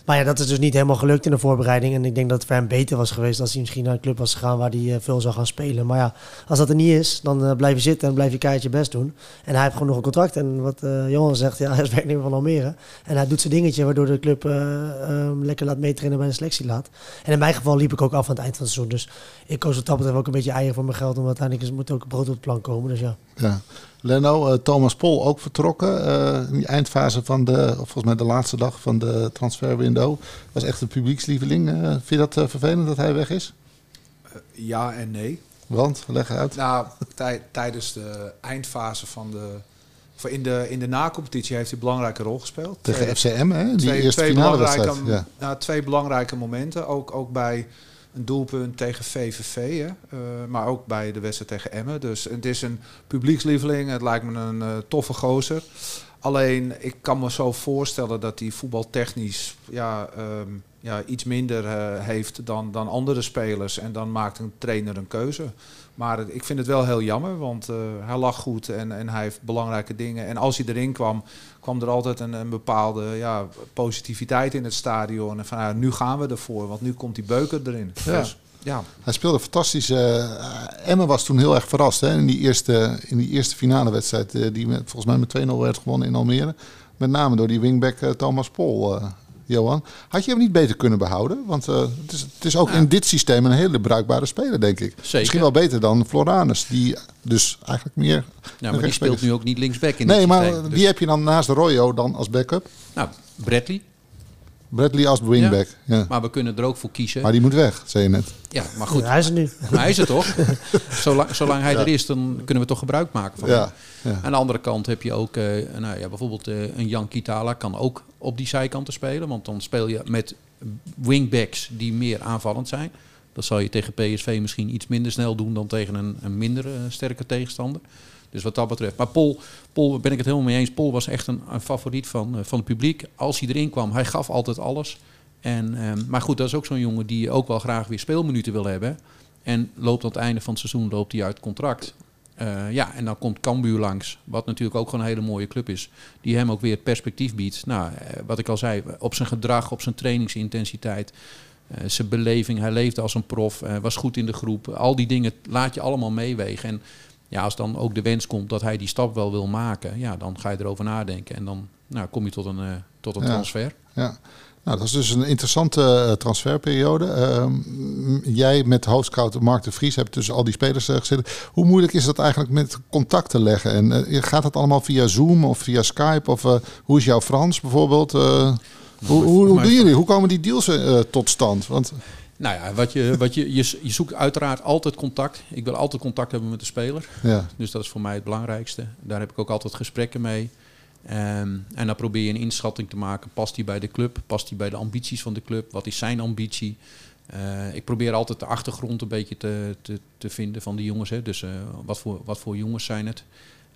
Maar ja, dat is dus niet helemaal gelukt in de voorbereiding. En ik denk dat het voor hem beter was geweest als hij misschien naar een club was gegaan waar hij eh, veel zou gaan spelen. Maar ja, als dat er niet is, dan eh, blijf je zitten en blijf je keihard je best doen. En hij heeft gewoon nog een contract. En wat eh Johan zegt, ja, [LAUGHS] hij is werknemer van Almere. En hij doet zijn dingetje waardoor de club eh, eh, lekker laat meetrainen bij de selectie laat. En in mijn geval liep ik ook af aan het eind van het seizoen. Dus ik koos wat dat betreft ook een beetje eieren voor mijn geld. Omdat uiteindelijk moet ook brood op de plank komen. Dus ja. Ja. Leno, eh, Thomas Pol ook vertrokken eh, in die eindfase van de, of volgens mij de laatste dag van de transferwindow. Was echt een publiekslieveling. Eh, vind je dat vervelend dat hij weg is? Ja en nee. Want, leg uit. Nou, tij- tijdens de eindfase van de... In de, in de na-competitie heeft hij een belangrijke rol gespeeld. Tegen FCM, hè? Die twee, eerste twee finale belangrijke, wedstrijd. Ja. nou, twee belangrijke momenten. Ook, ook bij een doelpunt tegen VVV, hè? Eh, maar ook bij de wedstrijd tegen Emmen. Dus het is een publiekslieveling. Het lijkt me een eh, toffe gozer. Alleen, ik kan me zo voorstellen dat hij voetbaltechnisch ja, ehm, ja, iets minder eh, heeft dan, dan andere spelers. En dan maakt een trainer een keuze. Maar ik vind het wel heel jammer, want eh, hij lag goed en, en hij heeft belangrijke dingen. En als hij erin kwam, kwam er altijd een, een bepaalde ja, positiviteit in het stadion. En van ja, nu gaan we ervoor, want nu komt die beuker erin. Ja. Dus, ja. Hij speelde fantastisch. eh Emmen was toen heel erg verrast hè, in, die eerste, in die eerste finale wedstrijd. eh, die met, volgens mij met 2-0 werd gewonnen in Almere. Met name door die wingback Thomas Pol. Johan, had je hem niet beter kunnen behouden? Want eh, het, is, het is ook in dit systeem een hele bruikbare speler, denk ik. Zeker. Misschien wel beter dan Floranus, die dus eigenlijk meer. Ja, maar die speelt nu ook niet linksback in Nee, dit maar systeem. Dus- wie heb je dan naast de Royo dan als backup? Nou, Bradley. Bradley als wingback. Ja. Maar we kunnen er ook voor kiezen. Maar die moet weg, zei je net. Ja, maar goed. Ja, hij is er nu. [LAUGHS] Maar hij is het toch? [LAUGHS] Zolang, zolang hij er is, dan kunnen we toch gebruik maken van Ja, hem. ja. Aan de andere kant heb je ook, eh, nou ja, bijvoorbeeld eh, een Jan Kitala kan ook op die zijkanten spelen. Want dan speel je met wingbacks die meer aanvallend zijn. Dat zal je tegen PSV misschien iets minder snel doen dan tegen een, een minder eh, sterke tegenstander. Dus wat dat betreft. Maar Pol, Pol ben ik het helemaal mee eens. Pol was echt een, een favoriet van, eh, van het publiek. Als hij erin kwam, hij gaf altijd alles. En, ehm, maar goed, dat is ook zo'n jongen die ook wel graag weer speelminuten wil hebben. En loopt aan het einde van het seizoen loopt hij uit contract. Uh, ja, en dan komt Cambuur langs, wat natuurlijk ook gewoon een hele mooie club is. Die hem ook weer het perspectief biedt. Nou, uh, wat ik al zei, op zijn gedrag, op zijn trainingsintensiteit, zijn beleving. Hij leefde als een prof, was goed in de groep. Al die dingen laat je allemaal meewegen. En ja, als dan ook de wens komt dat hij die stap wel wil maken, ja, dan ga je erover nadenken. En dan nou, kom je tot een, tot een Ja. transfer. Ja. Nou, dat is dus een interessante eh, transferperiode. Ehm, jij met hoofdscout Mark de Vries hebt tussen al die spelers eh, gezeten. Hoe moeilijk is dat eigenlijk met contact te leggen? En eh, gaat dat allemaal via Zoom of via Skype? Of eh, hoe is jouw Frans bijvoorbeeld? Eh, hoe hoe, hoe doen jullie? Hoe komen die deals eh, tot stand? Want Nou ja, wat je, wat je, je, je zoekt uiteraard altijd contact. Ik wil altijd contact hebben met de speler. ja, Dus dat is voor mij het belangrijkste. Daar heb ik ook altijd gesprekken mee. Ehm, en dan probeer je een inschatting te maken. Past hij bij de club? Past hij bij de ambities van de club? Wat is zijn ambitie? Eh, ik probeer altijd de achtergrond een beetje te, te, te vinden van die jongens. Hè. Dus eh, wat, voor, wat voor jongens zijn het?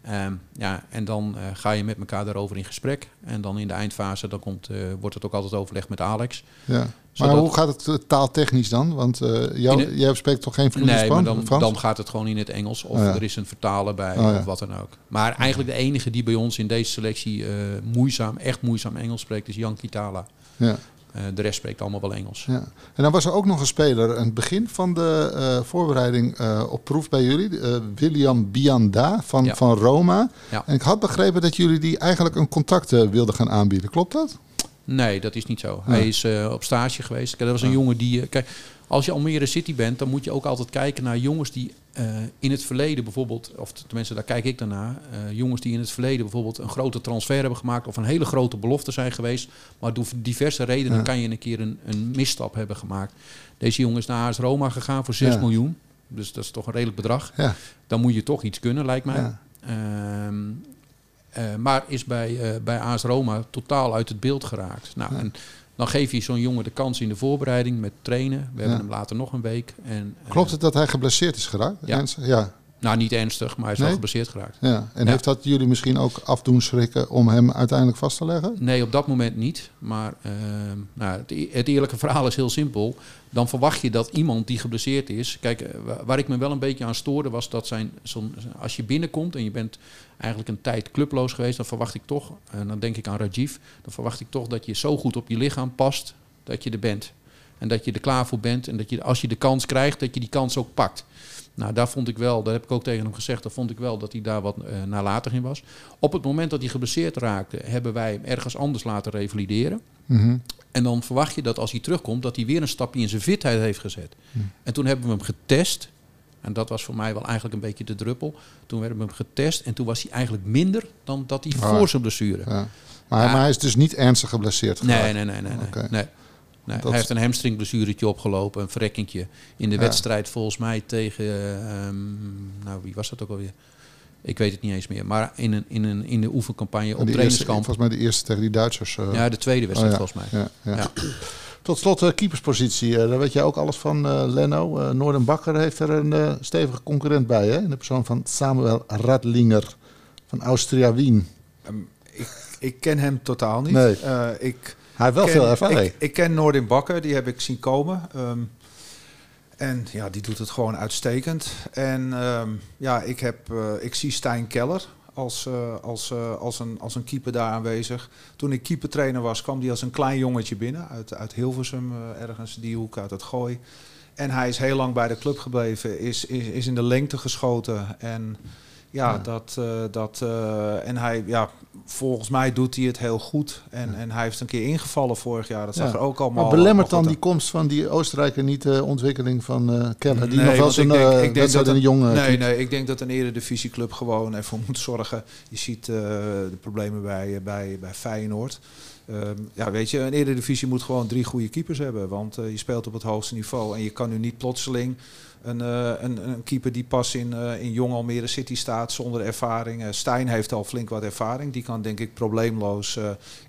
Ehm, ja, en dan eh, ga je met elkaar daarover in gesprek. En dan in de eindfase dan komt, eh, wordt het ook altijd overlegd met Alex. ja. Maar hoe gaat het eh, taaltechnisch dan? Want jou, In het- jij spreekt toch geen vloeiend Nee, Span- dan, Frans? dan gaat het gewoon in het Engels. Of Oh ja. er is een vertaler bij, Oh ja. of wat dan ook. Maar eigenlijk de enige die bij ons in deze selectie moeizaam, echt moeizaam Engels spreekt, is Jan Kitala. Ja. Eh, de rest spreekt allemaal wel Engels. Ja. En dan was er ook nog een speler aan het begin van de eh, voorbereiding eh, op proef bij jullie. William Bianda van, Ja. van Roma. Ja. En ik had begrepen dat jullie die eigenlijk een contact wilden gaan aanbieden. Klopt dat? Nee, dat is niet zo. Hij is op stage geweest. Kijk, dat was een jongen die... kijk, als je Almere City bent, dan moet je ook altijd kijken naar jongens die eh, in het verleden bijvoorbeeld... Of tenminste, daar kijk ik daarna. eh, jongens die in het verleden bijvoorbeeld een grote transfer hebben gemaakt... of een hele grote belofte zijn geweest. Maar door diverse redenen Ja. kan je een keer een, een misstap hebben gemaakt. Deze jongen is naar AS Roma gegaan voor 6 Ja. miljoen. Dus dat is toch een redelijk bedrag. Ja. Dan moet je toch iets kunnen, lijkt mij. Ja. Eh, maar is bij, eh, bij AS Roma totaal uit het beeld geraakt. Nou, Ja. en dan geef je zo'n jongen de kans in de voorbereiding met trainen. We hebben Ja. hem later nog een week. En, eh, Klopt het dat hij geblesseerd is geraakt? Ja. Ja. Nou, niet ernstig, maar hij is Nee? wel geblesseerd geraakt. ja. En Ja. heeft dat jullie misschien ook afdoen schrikken om hem uiteindelijk vast te leggen? Nee, op dat moment niet. Maar ehm, nou, het, e- het eerlijke verhaal is heel simpel. Dan verwacht je dat iemand die geblesseerd is. Kijk, eh, wa- waar ik me wel een beetje aan stoorde was dat zijn. Als je binnenkomt en je bent eigenlijk een tijd clubloos geweest, dan verwacht ik toch, en dan denk ik aan Rajiv, dan verwacht ik toch dat je zo goed op je lichaam past dat je er bent. En dat je er klaar voor bent en dat je als je de kans krijgt, dat je die kans ook pakt. Nou, daar vond ik wel, dat heb ik ook tegen hem gezegd, daar vond ik wel dat hij daar wat eh, nalatig in was. Op het moment dat hij geblesseerd raakte, hebben wij hem ergens anders laten revalideren. Mhm. En dan verwacht je dat als hij terugkomt, dat hij weer een stapje in zijn fitheid heeft gezet. En toen hebben we hem getest. En dat was voor mij wel eigenlijk een beetje de druppel. Toen hebben we hem getest en toen was hij eigenlijk minder dan dat hij Ah. voor zijn blessure. Ja. Maar, Ja. maar hij is dus niet ernstig geblesseerd geraakt? Nee, nee, nee, nee. nee. Nee, Dat- Hij heeft een hamstringblessuretje opgelopen, een verrekkingje. In de Ja. wedstrijd volgens mij tegen, eh, ehm, nou wie was dat ook alweer? Ik weet het niet eens meer. Maar in, een, in, een, in de oefencampagne op trainingskamp. volgens mij de eerste tegen die Duitsers. eh. Ja, de tweede wedstrijd Oh, ja. volgens mij. Ja, ja. Ja. [CLEARS THROAT] Tot slot eh, keeperspositie. Eh, daar weet jij ook alles van, eh Leno. Eh Noorden Bakker heeft er een eh, stevige concurrent bij. Hè? In de persoon van Samuel Radlinger van Austria Wien. Ehm, ik, ik ken hem totaal niet. Nee. Eh, ik Hij heeft wel ken, veel ervaring. Ik, ik ken Noordin Bakker, die heb ik zien komen. Ehm, en ja, die doet het gewoon uitstekend. En ehm, ja, ik, heb, eh, ik zie Stijn Keller als, eh, als, eh, als, een, als een keeper daar aanwezig. Toen ik keepertrainer was, kwam hij als een klein jongetje binnen. Uit, uit Hilversum, ergens die hoek, uit het gooi. En hij is heel lang bij de club gebleven, is, is, is in de lengte geschoten. En ja, Ja. Dat, eh, dat, eh, en hij, ja, volgens mij doet hij het heel goed. En, en hij heeft een keer ingevallen vorig jaar. Dat zag er ook allemaal. Maar belemmert dan die komst van die Oostenrijker niet de ontwikkeling van eh Keller? Die Nee, nog wel zijn ik eh, denk dat de het- jonge... Nee, nee, ik denk dat een eredivisieclub gewoon ervoor moet zorgen. Je ziet eh, de problemen bij, bij, bij Feyenoord. Ehm, ja, weet je, een Eredivisie moet gewoon drie goede keepers hebben. Want eh, je speelt op het hoogste niveau en je kan nu niet plotseling een, eh, een, een keeper die pas in, eh, in Jong Almere City staat zonder ervaring. Uh, Stijn heeft al flink wat ervaring. Die kan denk ik probleemloos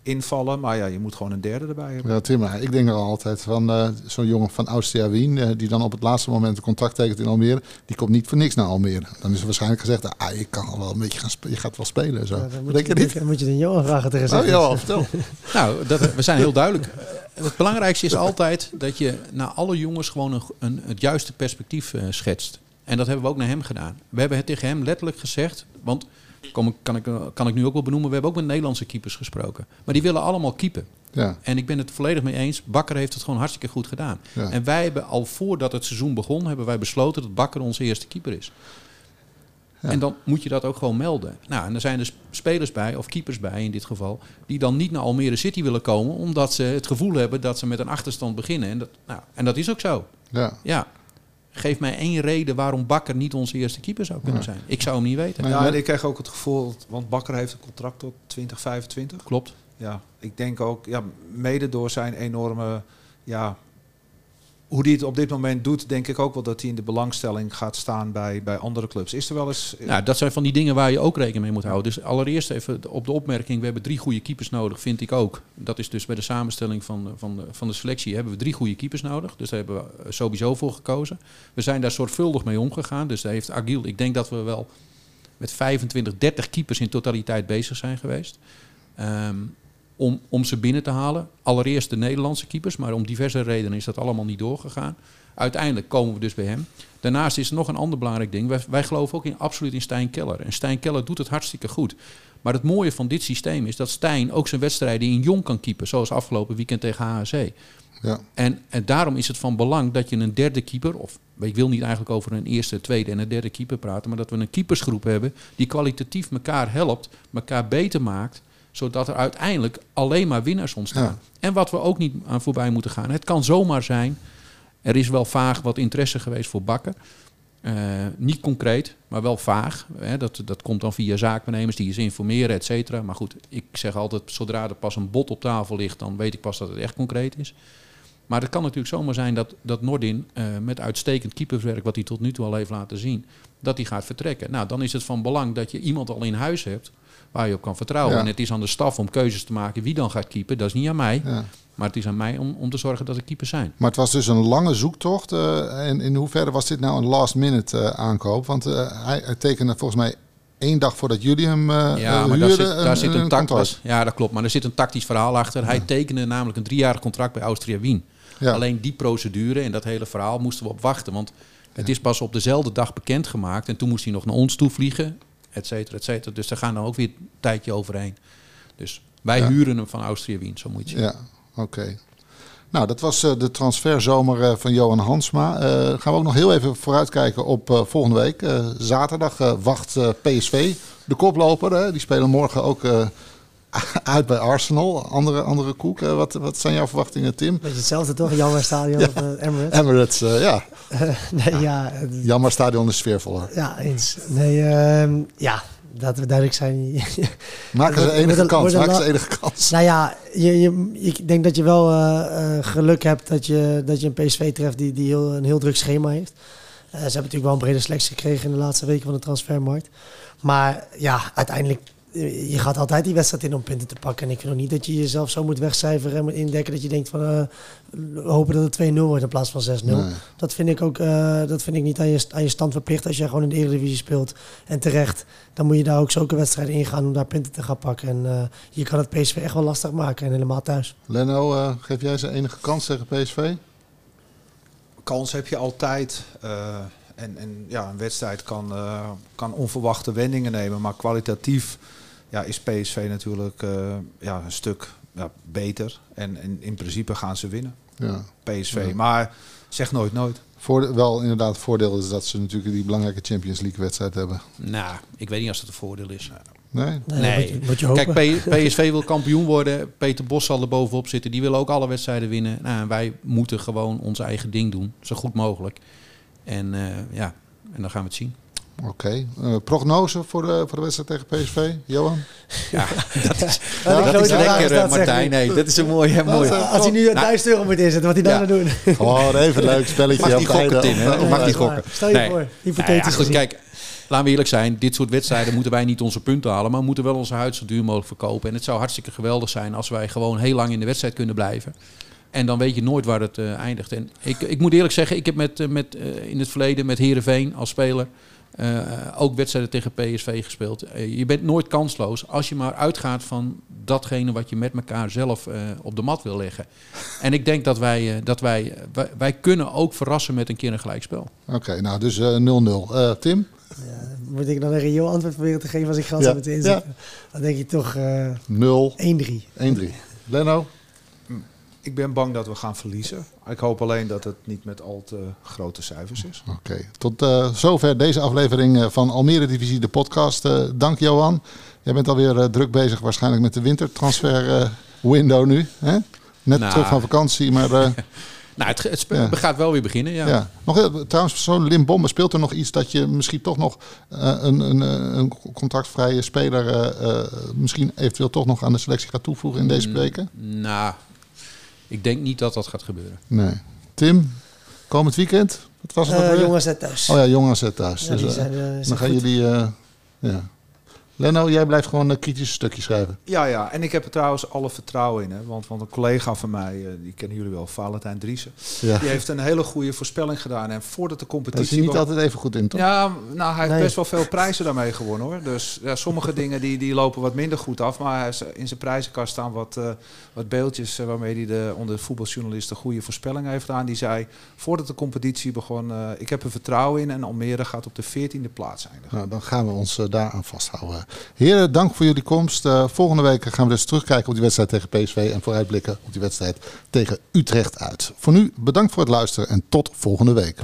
invallen. Maar ja, je moet gewoon een derde erbij hebben. Ja, Tim, maar ik denk er altijd van zo'n jongen van Austria Wien... die dan op het laatste moment een contract tekent in Almere... die komt niet voor niks naar Almere. Dan is er waarschijnlijk gezegd... ah, je kan wel een beetje gaan spelen. Je gaat wel spelen. Zo. Ja, dan denk je, niet? Dan moet je de Johan vragen tegen Oh, Johan, vertel. nou, dat, we zijn heel duidelijk. Het belangrijkste is altijd dat je naar alle jongens gewoon een, een het juiste perspectief schetst. En dat hebben we ook naar hem gedaan. We hebben het tegen hem letterlijk gezegd. Want kom, kan, ik, kan ik nu ook wel benoemen. We hebben ook met Nederlandse keepers gesproken. Maar die willen allemaal keepen. Ja. En ik ben het volledig mee eens. Bakker heeft het gewoon hartstikke goed gedaan. En wij hebben al voordat het seizoen begon, hebben wij besloten dat Bakker onze eerste keeper is. Ja. En dan moet je dat ook gewoon melden. Nou, en er zijn dus spelers bij, of keepers bij in dit geval, die dan niet naar Almere City willen komen, omdat ze het gevoel hebben dat ze met een achterstand beginnen. En dat, nou, en dat is ook zo. Ja. ja. Geef mij één reden waarom Bakker niet onze eerste keeper zou kunnen zijn. Ik zou hem niet weten. Ja, en ik krijg ook het gevoel, want Bakker heeft een contract tot 2025. Klopt. Ja, ik denk ook, ja, mede door zijn enorme ja, hoe hij het op dit moment doet, denk ik ook wel dat hij in de belangstelling gaat staan bij, bij andere clubs. Is er wel eens. Nou, dat zijn van die dingen waar je ook rekening mee moet houden. Dus allereerst even op de opmerking: we hebben drie goede keepers nodig, vind ik ook. Dat is dus bij de samenstelling van, van, de, van de selectie hebben we drie goede keepers nodig. Dus daar hebben we sowieso voor gekozen. We zijn daar zorgvuldig mee omgegaan. Dus daar heeft Agiel, ik denk dat we wel met 25, 30 keepers in totaliteit bezig zijn geweest. Um, om, om ze binnen te halen. Allereerst de Nederlandse keepers, maar om diverse redenen is dat allemaal niet doorgegaan. Uiteindelijk komen we dus bij hem. Daarnaast is er nog een ander belangrijk ding. Wij, wij geloven ook in, absoluut in Stijn Keller. En Stijn Keller doet het hartstikke goed. Maar het mooie van dit systeem is dat Stijn ook zijn wedstrijden in jong kan keepen. Zoals afgelopen weekend tegen HHC. Ja. En, en daarom is het van belang dat je een derde keeper, of ik wil niet eigenlijk over een eerste, tweede en een derde keeper praten, maar dat we een keepersgroep hebben die kwalitatief elkaar helpt, elkaar beter maakt zodat er uiteindelijk alleen maar winnaars ontstaan. En wat we ook niet aan voorbij moeten gaan. Het kan zomaar zijn. Er is wel vaag wat interesse geweest voor bakken. Uh, niet concreet, maar wel vaag. Hè, dat, dat komt dan via zaakbenemers die eens informeren, et cetera. Maar goed, ik zeg altijd, zodra er pas een bod op tafel ligt, dan weet ik pas dat het echt concreet is. Maar het kan natuurlijk zomaar zijn dat, dat Nordin uh, met uitstekend keeperswerk, wat hij tot nu toe al heeft laten zien, dat hij gaat vertrekken. Nou, dan is het van belang dat je iemand al in huis hebt waar je op kan vertrouwen. En het is aan de staf om keuzes te maken wie dan gaat keepen. Dat is niet aan mij. Maar het is aan mij om, om te zorgen dat er keepers zijn. Maar het was dus een lange zoektocht. Uh, en in hoeverre was dit nou een last minute uh, aankoop? Want uh, hij, hij, tekende volgens mij één dag voordat jullie hem uh, ja, maar huurden, daar zit, daar zit een. Ja, dat klopt. Maar er zit een tactisch verhaal achter. Hij tekende namelijk een driejarig contract bij Austria Wien. Alleen die procedure en dat hele verhaal moesten we op wachten. Want het is pas op dezelfde dag bekendgemaakt. En toen moest hij nog naar ons toe vliegen et cetera, et cetera. Dus daar gaan dan ook weer een tijdje overheen. Dus wij huren hem van Austria Wien, zo moet je Ja, oké. Nou, dat was uh, de transferzomer uh, van Johan Hansma. Uh, gaan we ook nog heel even vooruitkijken op volgende week. zaterdag wacht PSV, de koploper. die spelen morgen ook uit bij Arsenal. Andere, andere koek. wat, wat zijn jouw verwachtingen, Tim? Beetje hetzelfde toch? Jammer Stadion ja. of Emirates? Emirates, ja. [LAUGHS] nee, ja. Jammer Stadion is sfeervoller. Ja, eens. Nee, uh, ja, dat we duidelijk zijn. [LAUGHS] Maken ze enige kans? Maken ze enige kans? Nou ja, je, je, ik denk dat je wel uh, geluk hebt dat je, dat je een PSV treft die, die heel, een heel druk schema heeft. Uh, ze hebben natuurlijk wel een brede selectie gekregen in de laatste weken van de transfermarkt. Maar ja, uiteindelijk je gaat altijd die wedstrijd in om punten te pakken. En ik vind niet dat je jezelf zo moet wegcijferen en moet indekken dat je denkt van uh, hopen dat het 2-0 wordt in plaats van 6-0. Dat vind ik ook uh, dat vind ik niet aan je, aan je stand verplicht als je gewoon in de Eredivisie speelt. En terecht, dan moet je daar ook zulke wedstrijden ingaan om daar punten te gaan pakken. En uh, je kan het PSV echt wel lastig maken en helemaal thuis. Leno, geef jij ze enige kans tegen PSV? Kans heb je altijd. en, en ja, een wedstrijd kan, kan onverwachte wendingen nemen, maar kwalitatief ja, is PSV natuurlijk uh, ja, een stuk ja, beter. En, en, in principe gaan ze winnen. Ja. PSV. Maar zeg nooit nooit. Voor, wel inderdaad, voordeel is dat ze natuurlijk die belangrijke Champions League wedstrijd hebben. Nou, ik weet niet als dat een voordeel is. Nee? Nee. nee. Moet je, Kijk, PSV wil kampioen worden. Peter Bos zal er bovenop zitten. Die wil ook alle wedstrijden winnen. Nou, wij moeten gewoon ons eigen ding doen. Zo goed mogelijk. En uh, ja, en dan gaan we het zien. Oké. Uh, prognose voor de, voor de wedstrijd tegen PSV, Johan? Ja, [LAUGHS] dat is, Ja, dat is lekker, is eh, Martijn. Nee, dat is een mooie. mooie. Als hij nu een Nou, 1000 euro moet inzetten, wat hij dan Ja. doen. Gewoon even een leuk spelletje. Mag die gokken, hè? Of mag die gokken? Stel je Nee. voor, Nou hypothetisch ja, goed, kijk, laten we eerlijk zijn. Dit soort wedstrijden moeten wij niet onze punten halen. Maar we moeten wel onze huid zo duur mogelijk verkopen. En het zou hartstikke geweldig zijn als wij gewoon heel lang in de wedstrijd kunnen blijven. En dan weet je nooit waar het eh, eindigt. En ik, ik moet eerlijk zeggen, ik heb met, eh, met, eh, in het verleden met Herenveen als speler eh, ook wedstrijden tegen PSV gespeeld. Eh, je bent nooit kansloos als je maar uitgaat van datgene wat je met elkaar zelf eh, op de mat wil leggen. [LAUGHS] En ik denk dat wij, eh, dat wij, wij, wij kunnen ook verrassen met een keer een gelijkspel. Oké, nou dus eh, 0-0. Eh, Tim? Ja, moet ik dan een reëel antwoord proberen te geven als ik kans Ja. heb met inzetten? Dan denk ik toch eh 0, 1-3. 1-3. Leno? Ik ben bang dat we gaan verliezen. Ik hoop alleen dat het niet met al te grote cijfers is. Oké, tot eh, zover deze aflevering eh, van Almere Divisie, de podcast. Eh, dank Johan. Jij bent alweer druk bezig waarschijnlijk met de wintertransfer eh, window nu. Hè? Net Nou. terug van vakantie, maar eh, [LAUGHS] Nou, het, het Ja. gaat wel weer beginnen, ja. ja. Nog, trouwens, zo'n Limbombe, speelt er nog iets dat je misschien toch nog eh, een, een, een contractvrije speler misschien eventueel toch nog aan de selectie gaat toevoegen in deze Mm, weken? Nou, ik denk niet dat dat gaat gebeuren. Nee. Tim, komend weekend? Wat was het Eh zet thuis. Oh ja, jongens zet thuis. Ja, Dus, eh, zijn, eh, dan gaan goed. jullie... eh, ja. Leno, jij blijft gewoon een kritische stukje schrijven. Ja, ja. En ik heb er trouwens alle vertrouwen in. Hè? Want, want een collega van mij, eh, die kennen jullie wel, Valentijn Driessen. Ja. Die heeft een hele goede voorspelling gedaan. En voordat de Daar is competitie... hij niet altijd even goed in, toch? Ja, nou, hij heeft Nee. best wel veel prijzen daarmee gewonnen hoor. Dus ja, sommige dingen die, die lopen wat minder goed af. Maar hij is- in zijn prijzenkast staan wat, eh, wat beeldjes eh, waarmee hij de, onder de voetbaljournalisten goede voorspellingen heeft gedaan. Die zei, voordat de competitie begon, eh, ik heb er vertrouwen in. En Almere gaat op de 14e plaats eindigen. Nou, dan gaan we ons eh, daaraan vasthouden. Heren, dank voor jullie komst. Eh, volgende week gaan we dus terugkijken op die wedstrijd tegen PSV en vooruitblikken op die wedstrijd tegen Utrecht uit. Voor nu bedankt voor het luisteren en tot volgende week.